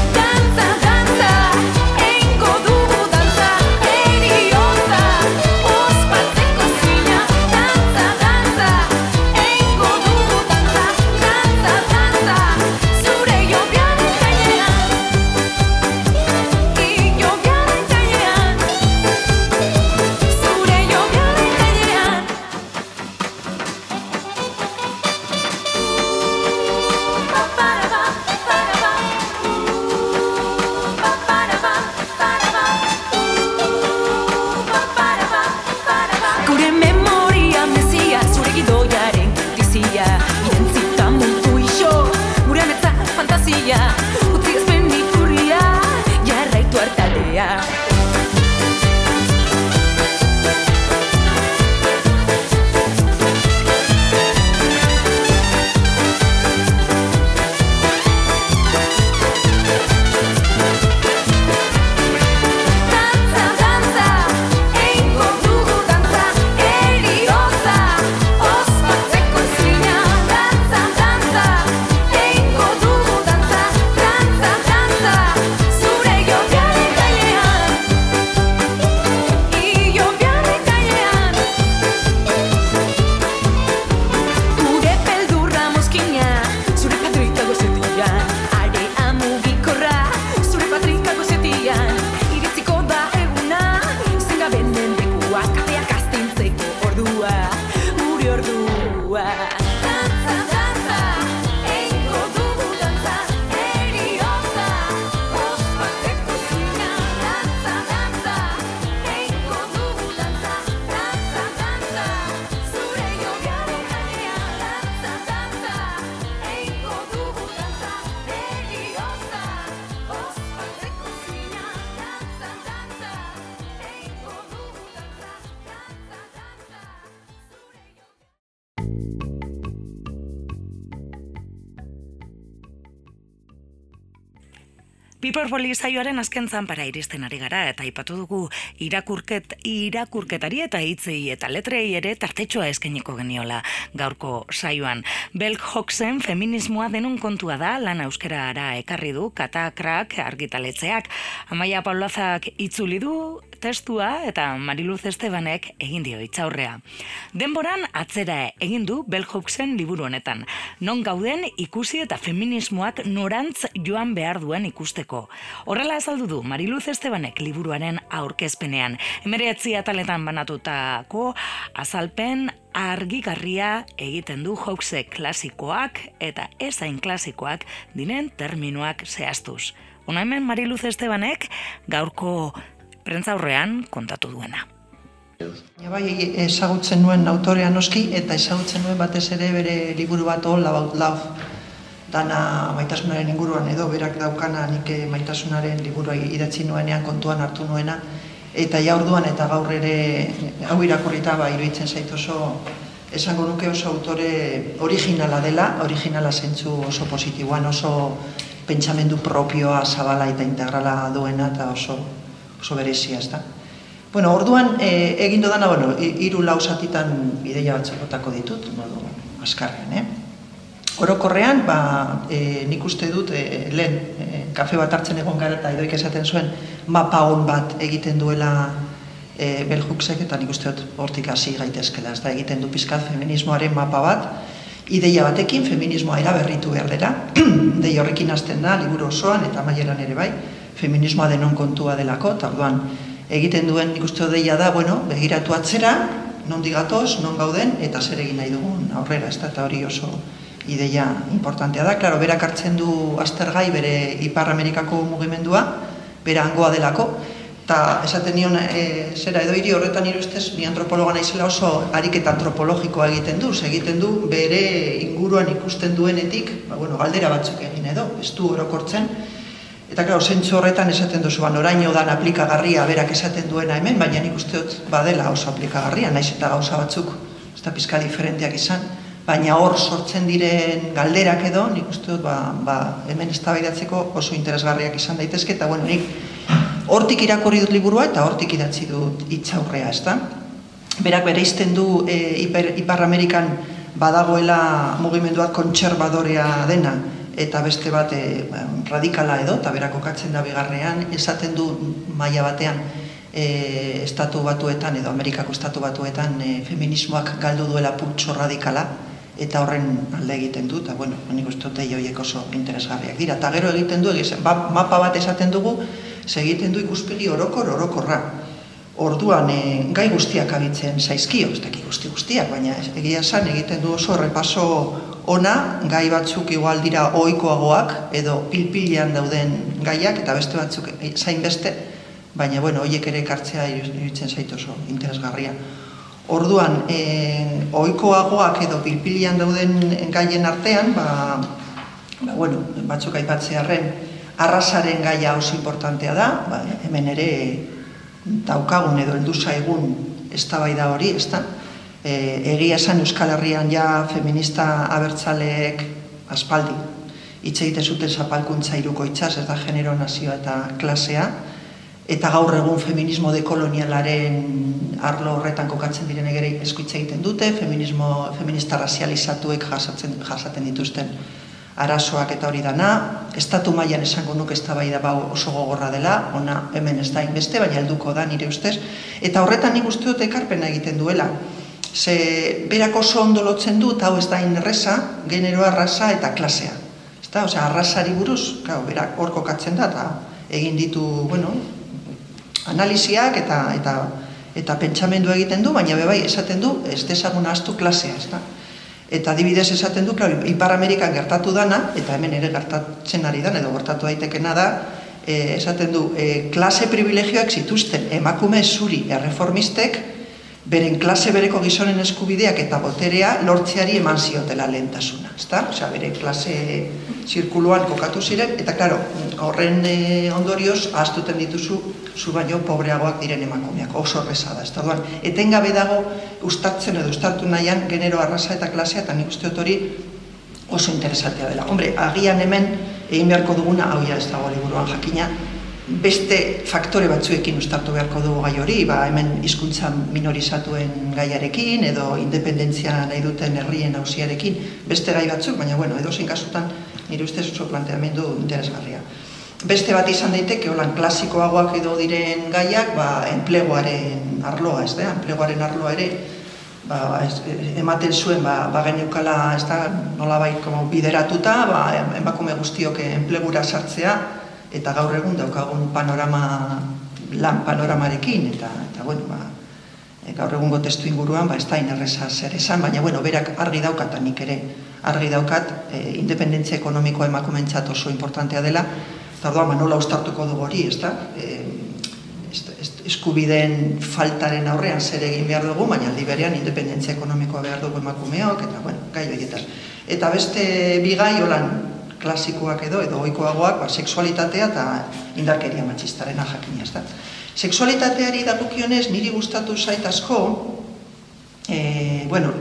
Piperpoli saioaren azken zanpara iristen ari gara eta aipatu dugu irakurket irakurketari eta hitzei eta letrei ere tartetxoa eskainiko geniola gaurko saioan. Belk Hoxen feminismoa denun kontua da lan euskerara ekarri du katakrak argitaletzeak. Amaia Paulazak itzuli du testua eta Mariluz Estebanek egin dio itzaurrea. Denboran atzera egin du Bell Hooksen liburu honetan. Non gauden ikusi eta feminismoak norantz joan behar duen ikusteko. Horrela azaldu du Mariluz Estebanek liburuaren aurkezpenean. Emeretzi ataletan banatutako azalpen argigarria egiten du Hookse klasikoak eta ezain klasikoak diren terminoak zehaztuz. Una hemen Mariluz Estebanek gaurko prentza aurrean kontatu duena. Ja, bai, ezagutzen nuen autorea noski, eta ezagutzen nuen batez ere bere liburu bat All About Love, dana maitasunaren inguruan edo berak daukana nik maitasunaren liburua idatzi nuenean kontuan hartu nuena, eta ja orduan eta gaur ere hau irakurrita ba iruditzen zait oso esango nuke oso autore originala dela, originala zentzu oso positiboan, oso pentsamendu propioa, zabala eta integrala duena eta oso, oso berezia, ez da. Bueno, orduan e, egin dodana, bueno, hi- hiru lau zatitan ideia batzuk botako ditut, modu askarrean, eh? Orokorrean, ba, e, nik uste dut, e, lehen, e, kafe bat hartzen egon gara eta edoik esaten zuen, mapa on bat egiten duela e, Belhuksek, eta nik uste dut hortik hasi gaitezkela, ez da egiten du pizkat feminismoaren mapa bat, ideia batekin feminismoa eraberritu behar dela, (clears throat) dei horrekin hasten da, liburu osoan eta maieran ere bai, feminismoa denon kontua delako, eta orduan egiten duen nik uste dut deia da, bueno, begiratu atzera, non digatoz, non gauden, eta zer egin nahi dugun aurrera, ez da, eta hori oso ideia importantea da. Claro, berak hartzen du aztergai bere Ipar Amerikako mugimendua, bera hangoa delako, eta esaten nion, e, zera edo hiri horretan nire ni antropologa naizela oso ariketa antropologikoa egiten du, egiten du bere inguruan ikusten duenetik, ba, bueno, galdera batzuk egin edo, ez du orokortzen, Eta claro, zentzu horretan esaten duzu, ba, noraino dan aplikagarria berak esaten duena hemen, baina nik uste dut badela oso aplikagarria, naiz eta gauza batzuk, ez da pizka diferenteak izan, baina hor sortzen diren galderak edo, nik uste dut ba, ba, hemen eztabaidatzeko oso interesgarriak izan daitezke, eta bueno, nik hortik irakurri dut liburua eta hortik idatzi dut hitzaurrea, ez da? Berak bereizten du e, Ipar, Ipar Amerikan badagoela mugimenduak kontserbadorea dena, eta beste bat e, ba, radikala edo, eta berak kokatzen da bigarrean, esaten du maila batean, e, estatu batuetan edo Amerikako estatu batuetan e, feminismoak galdu duela pultso radikala, eta horren alde egiten du, eta bueno, nik uste dut horiek oso interesgarriak dira. Eta gero egiten du, egizen, ba, mapa bat esaten dugu, ze egiten du ikuspegi orokor orokorra. Orduan, e, gai guztiak abitzen zaizkio, ez guzti guztiak, baina egia esan egiten du oso repaso ona, gai batzuk igual dira ohikoagoak edo pilpilean dauden gaiak, eta beste batzuk zain beste, baina bueno, hoiek ere ekartzea iruditzen zait oso interesgarria. Orduan, e, ohikoagoak edo pilpilian dauden gaien artean, ba, ba, bueno, batzuk aipatzearren, arrasaren gaia oso importantea da, ba, hemen ere daukagun edo heldu zaigun eztabaida hori, ezta? E, egia esan Euskal Herrian ja feminista abertzaleek aspaldi hitz egiten zuten zapalkuntza hirukoitzaz, ez da genero nazioa eta klasea, eta gaur egun feminismo dekolonialaren arlo horretan kokatzen diren ere eskuitza egiten dute, feminismo, feminista razializatuek jasatzen, jasaten dituzten arazoak eta hori dana, estatu mailan esango nuke eztabaida bau oso gogorra dela, ona hemen ez da inbeste, baina helduko da nire ustez, eta horretan nik uste dut ekarpena egiten duela. Ze berak oso ondo lotzen du, eta hau ez da erresa, generoa, rasa eta klasea. Ezta, osea, arrasari buruz, claro, berak hor kokatzen da, eta egin ditu, bueno, analiziak eta eta eta pentsamendu egiten du, baina bebai esaten du ez dezagun ahaztu klasea, ezta? Eta adibidez esaten du, claro, Ipar Amerikan gertatu dana, eta hemen ere gertatzen ari dan, edo gertatu daitekena da, e, esaten du, e, klase privilegioak zituzten emakume zuri erreformistek, beren klase bereko gizonen eskubideak eta boterea lortzeari eman ziotela lehentasuna, ezta? Osea, bere klase zirkuluan kokatu ziren, eta claro, horren e, ondorioz ahaztuten dituzu zu baino pobreagoak diren emakumeak, oso horreza da, ezta? Orduan, etengabe dago ustartzen edo ustartu nahian genero arrasa eta klasea, eta nik uste hori oso interesatea dela. Hombre, agian hemen egin beharko duguna, hau ja ez dago liburuan jakina, beste faktore batzuekin ustartu beharko dugu gai hori, ba, hemen hizkuntza minorizatuen gaiarekin, edo independentzia nahi duten herrien hausiarekin, beste gai batzuk, baina bueno, edo kasutan nire ustez oso planteamendu interesgarria. Beste bat izan daiteke, holan klasikoagoak edo diren gaiak, ba, enpleguaren arloa, ez da, enpleguaren arloa ere, ba, ez, ematen zuen, ba, ba geneukala, ez da, nolabait bideratuta, ba, emakume guztiok enplegura sartzea, eta gaur egun daukagun panorama, lan panoramarekin, eta, eta bueno, ba, e, gaur egungo testu inguruan, ba, ez da inerreza zer esan, baina, bueno, berak argi daukat, nik ere argi daukat, e, independentzia ekonomikoa emakumentzat oso importantea dela, eta orduan, ba, nola ustartuko dugu hori, ez da? E, eskubideen faltaren aurrean zer egin behar dugu, baina aldi berean independentzia ekonomikoa behar dugu emakumeok, eta bueno, gai horietaz. Eta beste bi gai, holan, klasikoak edo, edo oikoagoak, ba, seksualitatea eta indarkeria matxistarena jakina, ez da. Seksualitateari dagokionez niri gustatu zait asko, e, bueno,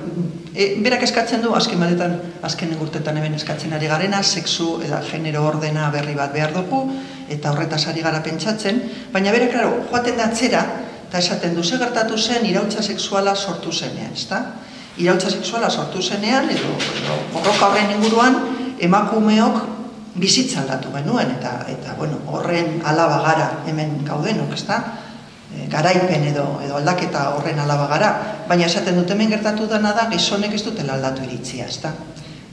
e, berak eskatzen du, azken batetan, azken urtetan hemen eskatzen ari garena, sexu eta genero ordena berri bat behar dugu, eta horretaz ari gara pentsatzen, baina berak, klaro, joaten da atzera, eta esaten du, ze gertatu zen irautza sexuala sortu zenean, ezta? Irautza sexuala sortu zenean, edo, edo horren inguruan, emakumeok bizitza aldatu genuen, eta, eta bueno, horren alaba gara hemen gaudenok, ezta? E, garaipen edo, edo aldaketa horren alaba gara, baina esaten dut hemen gertatu dena da gizonek ez dutela aldatu iritzia, ezta?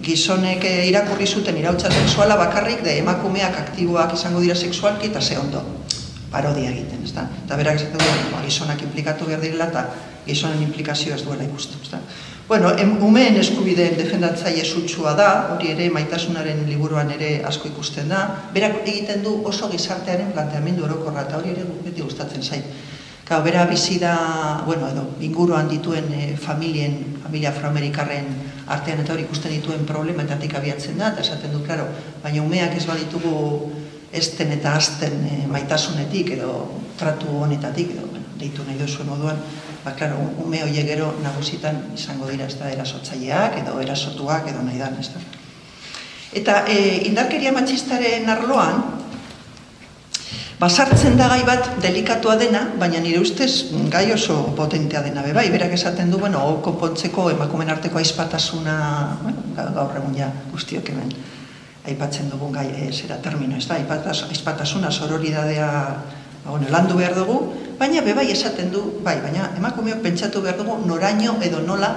Gizonek eh, irakurri zuten irautza sexuala bakarrik de emakumeak aktiboak izango dira sexualki eta ze ondo parodia egiten, ezta? Eta berak esaten du, ba, gizonak implikatu behar direla eta gizonen implikazioa ez duela ikusten, ezta? Bueno, em, umeen eskubideen defendatzaile sutsua da, hori ere maitasunaren liburuan ere asko ikusten da. Berak egiten du oso gizartearen planteamendu orokorra eta hori ere beti gustatzen zait. Gau, bera bizi da, bueno, edo, inguruan dituen e, familien, familia afroamerikarren artean eta hori ikusten dituen problemetatik abiatzen da, eta esaten du, klaro, baina umeak ez baditugu esten eta azten e, maitasunetik edo tratu honetatik, edo, bueno, deitu nahi duzuen moduan, ba, klaro, ume hoiek gero nagusitan izango dira ez da erasotzaileak edo erasotuak edo nahi dan, ez da. Eta e, indarkeria matxistaren arloan, Basartzen da gai bat delikatua dena, baina nire ustez gai oso potentea dena be bai, berak esaten du, bueno, konpontzeko emakumen arteko aizpatasuna, bueno, ga- gaur egun ja guztiok hemen aipatzen dugun gai, e, zera termino, ez da, aizpatasuna, sororidadea, ba, bueno, landu behar dugu, baina be bai esaten du, bai, baina emakumeok pentsatu behar dugu noraino edo nola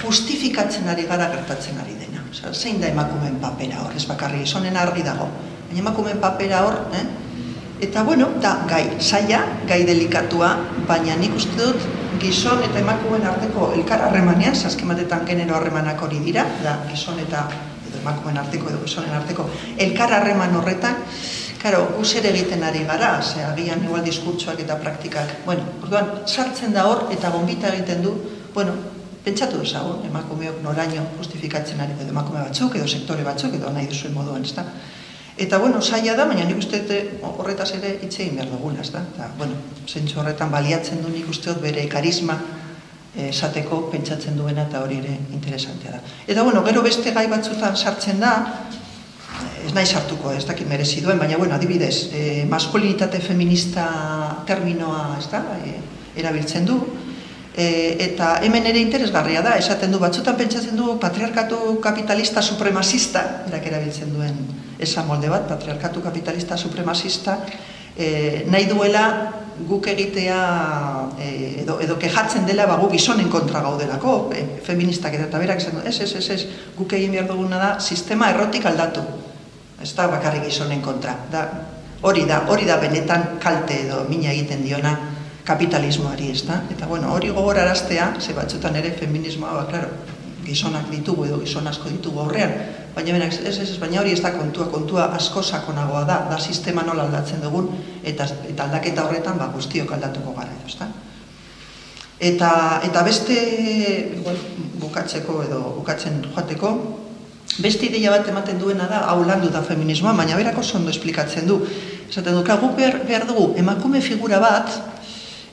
justifikatzen ari gara gertatzen ari dena. Osea, zein da emakumeen papera hor, ez bakarri gizonen argi dago, baina emakumeen papera hor, eh? Eta bueno, da gai saia, gai delikatua, baina nik uste dut gizon eta emakumeen arteko elkar harremanean, azken batetan genero harremanak hori dira, da gizon eta edo emakumeen arteko edo gizonen arteko elkar harreman horretan, Karo, gu zer egiten ari gara, ze agian igual diskurtsoak eta praktikak. Bueno, orduan, sartzen da hor eta bombita egiten du, bueno, pentsatu dezagun, emakumeok noraino justifikatzen ari edo emakume batzuk, edo sektore batzuk, edo nahi duzuen moduan, ezta? Eta, bueno, saia da, baina nik uste dut horretaz ere hitz egin behar dugula, ezta? Eta, bueno, zentsu horretan baliatzen du nik uste dut bere karisma eh, esateko pentsatzen duena eta hori ere interesantea da. Eta, bueno, gero beste gai batzutan sartzen da, ez nahi sartuko, ez dakit merezi duen, baina, bueno, adibidez, eh, maskulinitate feminista terminoa, ez da, eh, erabiltzen du, e, eta hemen ere interesgarria da, esaten du, batzutan pentsatzen du patriarkatu kapitalista supremazista, erak erabiltzen duen esan molde bat, patriarkatu kapitalista supremazista, e, nahi duela guk egitea e, edo, edo kejatzen dela ba, guk gizonen kontra gaudelako, e, feministak eta berak esan ez, ez, ez, ez, guk egin behar duguna da, sistema errotik aldatu, ez da bakarrik gizonen kontra, da, hori da, hori da benetan kalte edo mina egiten diona kapitalismoari, ez da? Eta bueno, hori gogoraraztea, ze batzutan ere feminismoa, ba, klaro, gizonak ditugu edo gizon asko ditugu aurrean, baina benak, ez, ez, baina hori ez da kontua, kontua asko sakonagoa da, da sistema nola aldatzen dugun, eta, eta aldaketa horretan ba, guztiok aldatuko gara edo, ezta? Eta, eta beste, igual, bukatzeko edo bukatzen joateko, beste ideia bat ematen duena da, hau landu da feminismoa, baina berako oso ondo esplikatzen du. Esaten du, "Ka, guk behar, behar dugu, emakume figura bat,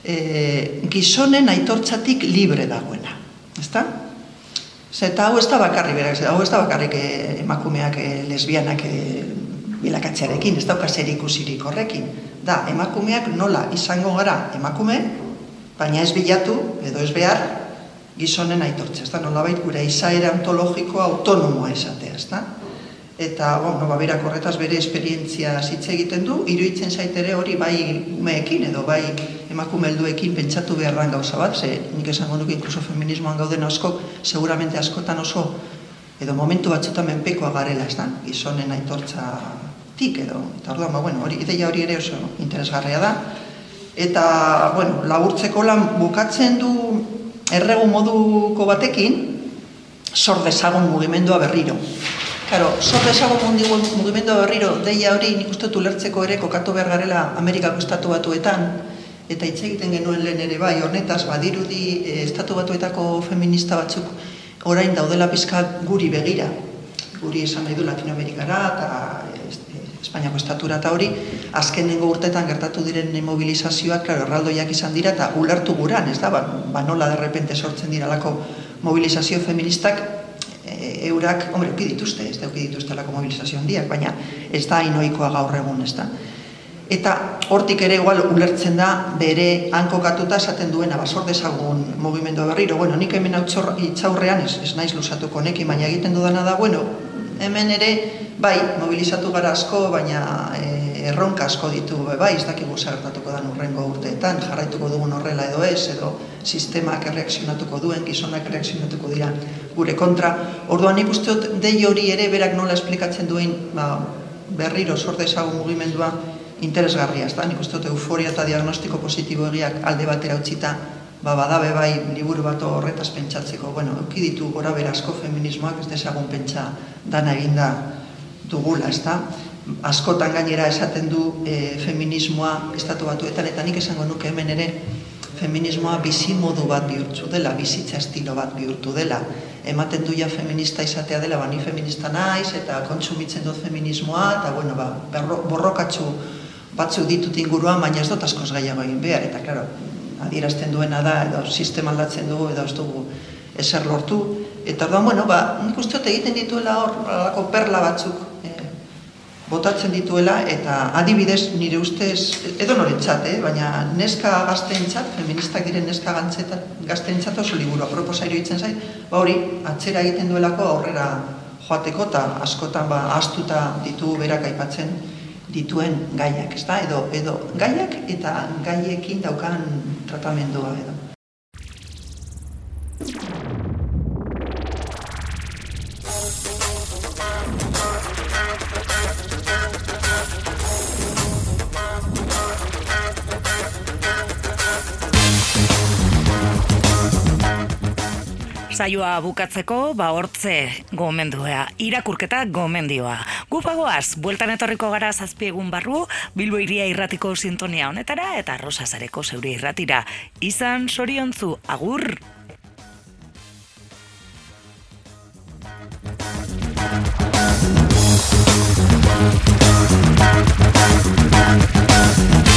e, gizonen aitortzatik libre dagoena. Ezta? Ze, eta hau ez da bakarrik, berak, hau ez da bakarrik eh, emakumeak, eh, lesbianak, eh, bilakatzearekin, ez dauka zer ikusirik horrekin. Da, emakumeak nola izango gara emakume, baina ez bilatu, edo ez behar, gizonen aitortzea, ez da, nolabait gure izaera ontologikoa autonomoa esatea, ez da? Eta, bueno, ba, berak horretaz bere esperientzia hitz egiten du, iruditzen zait ere hori bai umeekin edo bai emakume helduekin pentsatu beharran gauza bat, ze nik esango nuke inkluso feminismoan gauden asko, seguramente askotan oso edo momentu batzutan menpekoa garela, ez da, gizonen aitortza tik edo, eta orduan, ba, bueno, hori, ideia hori ere oso interesgarria da. Eta, bueno, laburtzeko lan bukatzen du erregu moduko batekin, sor dezagun mugimendua berriro. Claro, sor dezagun mundi- mugimendua berriro, deia hori nik uste ulertzeko ere kokatu behar garela Amerikako estatu batuetan, eta hitz egiten genuen lehen ere bai, honetaz, badirudi eh, estatu batuetako feminista batzuk orain daudela pizka guri begira, guri esan nahi du Latinoamerikara eta es- Espainiako estatura eta hori, azkenengo urtetan gertatu diren mobilizazioak, claro, erraldoiak izan dira eta ulertu guran, ez da, ba, ba nola derrepente sortzen diralako mobilizazio feministak, e, eurak, hombre, uki dituzte, ez da uki dituzte lako mobilizazio handiak, baina ez da inoikoa gaur egun, ez da. Eta hortik ere igual ulertzen da bere hankokatuta esaten duena basor dezagun mugimendu berriro. Bueno, nik hemen hau itzaurrean ez, ez naiz lusatuko honekin, baina egiten dudana da, bueno, hemen ere bai mobilizatu gara asko, baina e, erronka asko ditu be, bai, ez dakigu zer gertatuko den urrengo urteetan, jarraituko dugun horrela edo ez, edo sistemak erreakzionatuko duen, gizonak erreakzionatuko dira gure kontra. Orduan nik uste dut dei hori ere berak nola esplikatzen duen ba, berriro sor dezagun mugimendua interesgarria, ez da? Nik uste euforia eta diagnostiko positibo egiak alde batera utzita, ba, badabe bai liburu bat horretaz pentsatzeko, bueno, euki ditu gora berazko feminismoak ez dezagun pentsa dana eginda dugula, ez da? Askotan gainera esaten du e, feminismoa estatu batuetan, eta nik esango nuke hemen ere feminismoa bizi modu bat bihurtzu dela, bizitza estilo bat bihurtu dela. Ematen du ja feminista izatea dela, ba, ni feminista naiz, eta kontsumitzen dut feminismoa, eta bueno, ba, berro, borrokatzu batzuk ditut inguruan, baina ez dut askoz gehiago egin behar, eta claro, adierazten duena da, edo sistema aldatzen dugu, edo ez dugu eser lortu. Eta orduan, bueno, ba, nik uste egiten dituela hor, perla batzuk, botatzen dituela, eta adibidez nire ustez, edo norentzat, eh, baina neska gazteentzat, feministak diren neska gazteentzat oso liburu aproposa iruditzen zait, ba hori, atzera egiten duelako aurrera joateko, eta askotan ba, astuta ditu berak aipatzen dituen gaiak, ezta? Edo, edo gaiak eta gaiekin daukan tratamendua edo. Saioa bukatzeko, ba hortze gomendua, irakurketa gomendioa. Gupagoaz, bueltan etorriko gara zazpi egun barru, Bilbo iria irratiko sintonia honetara eta Rosasareko zeure irratira. Izan soriontzu, agur! Thank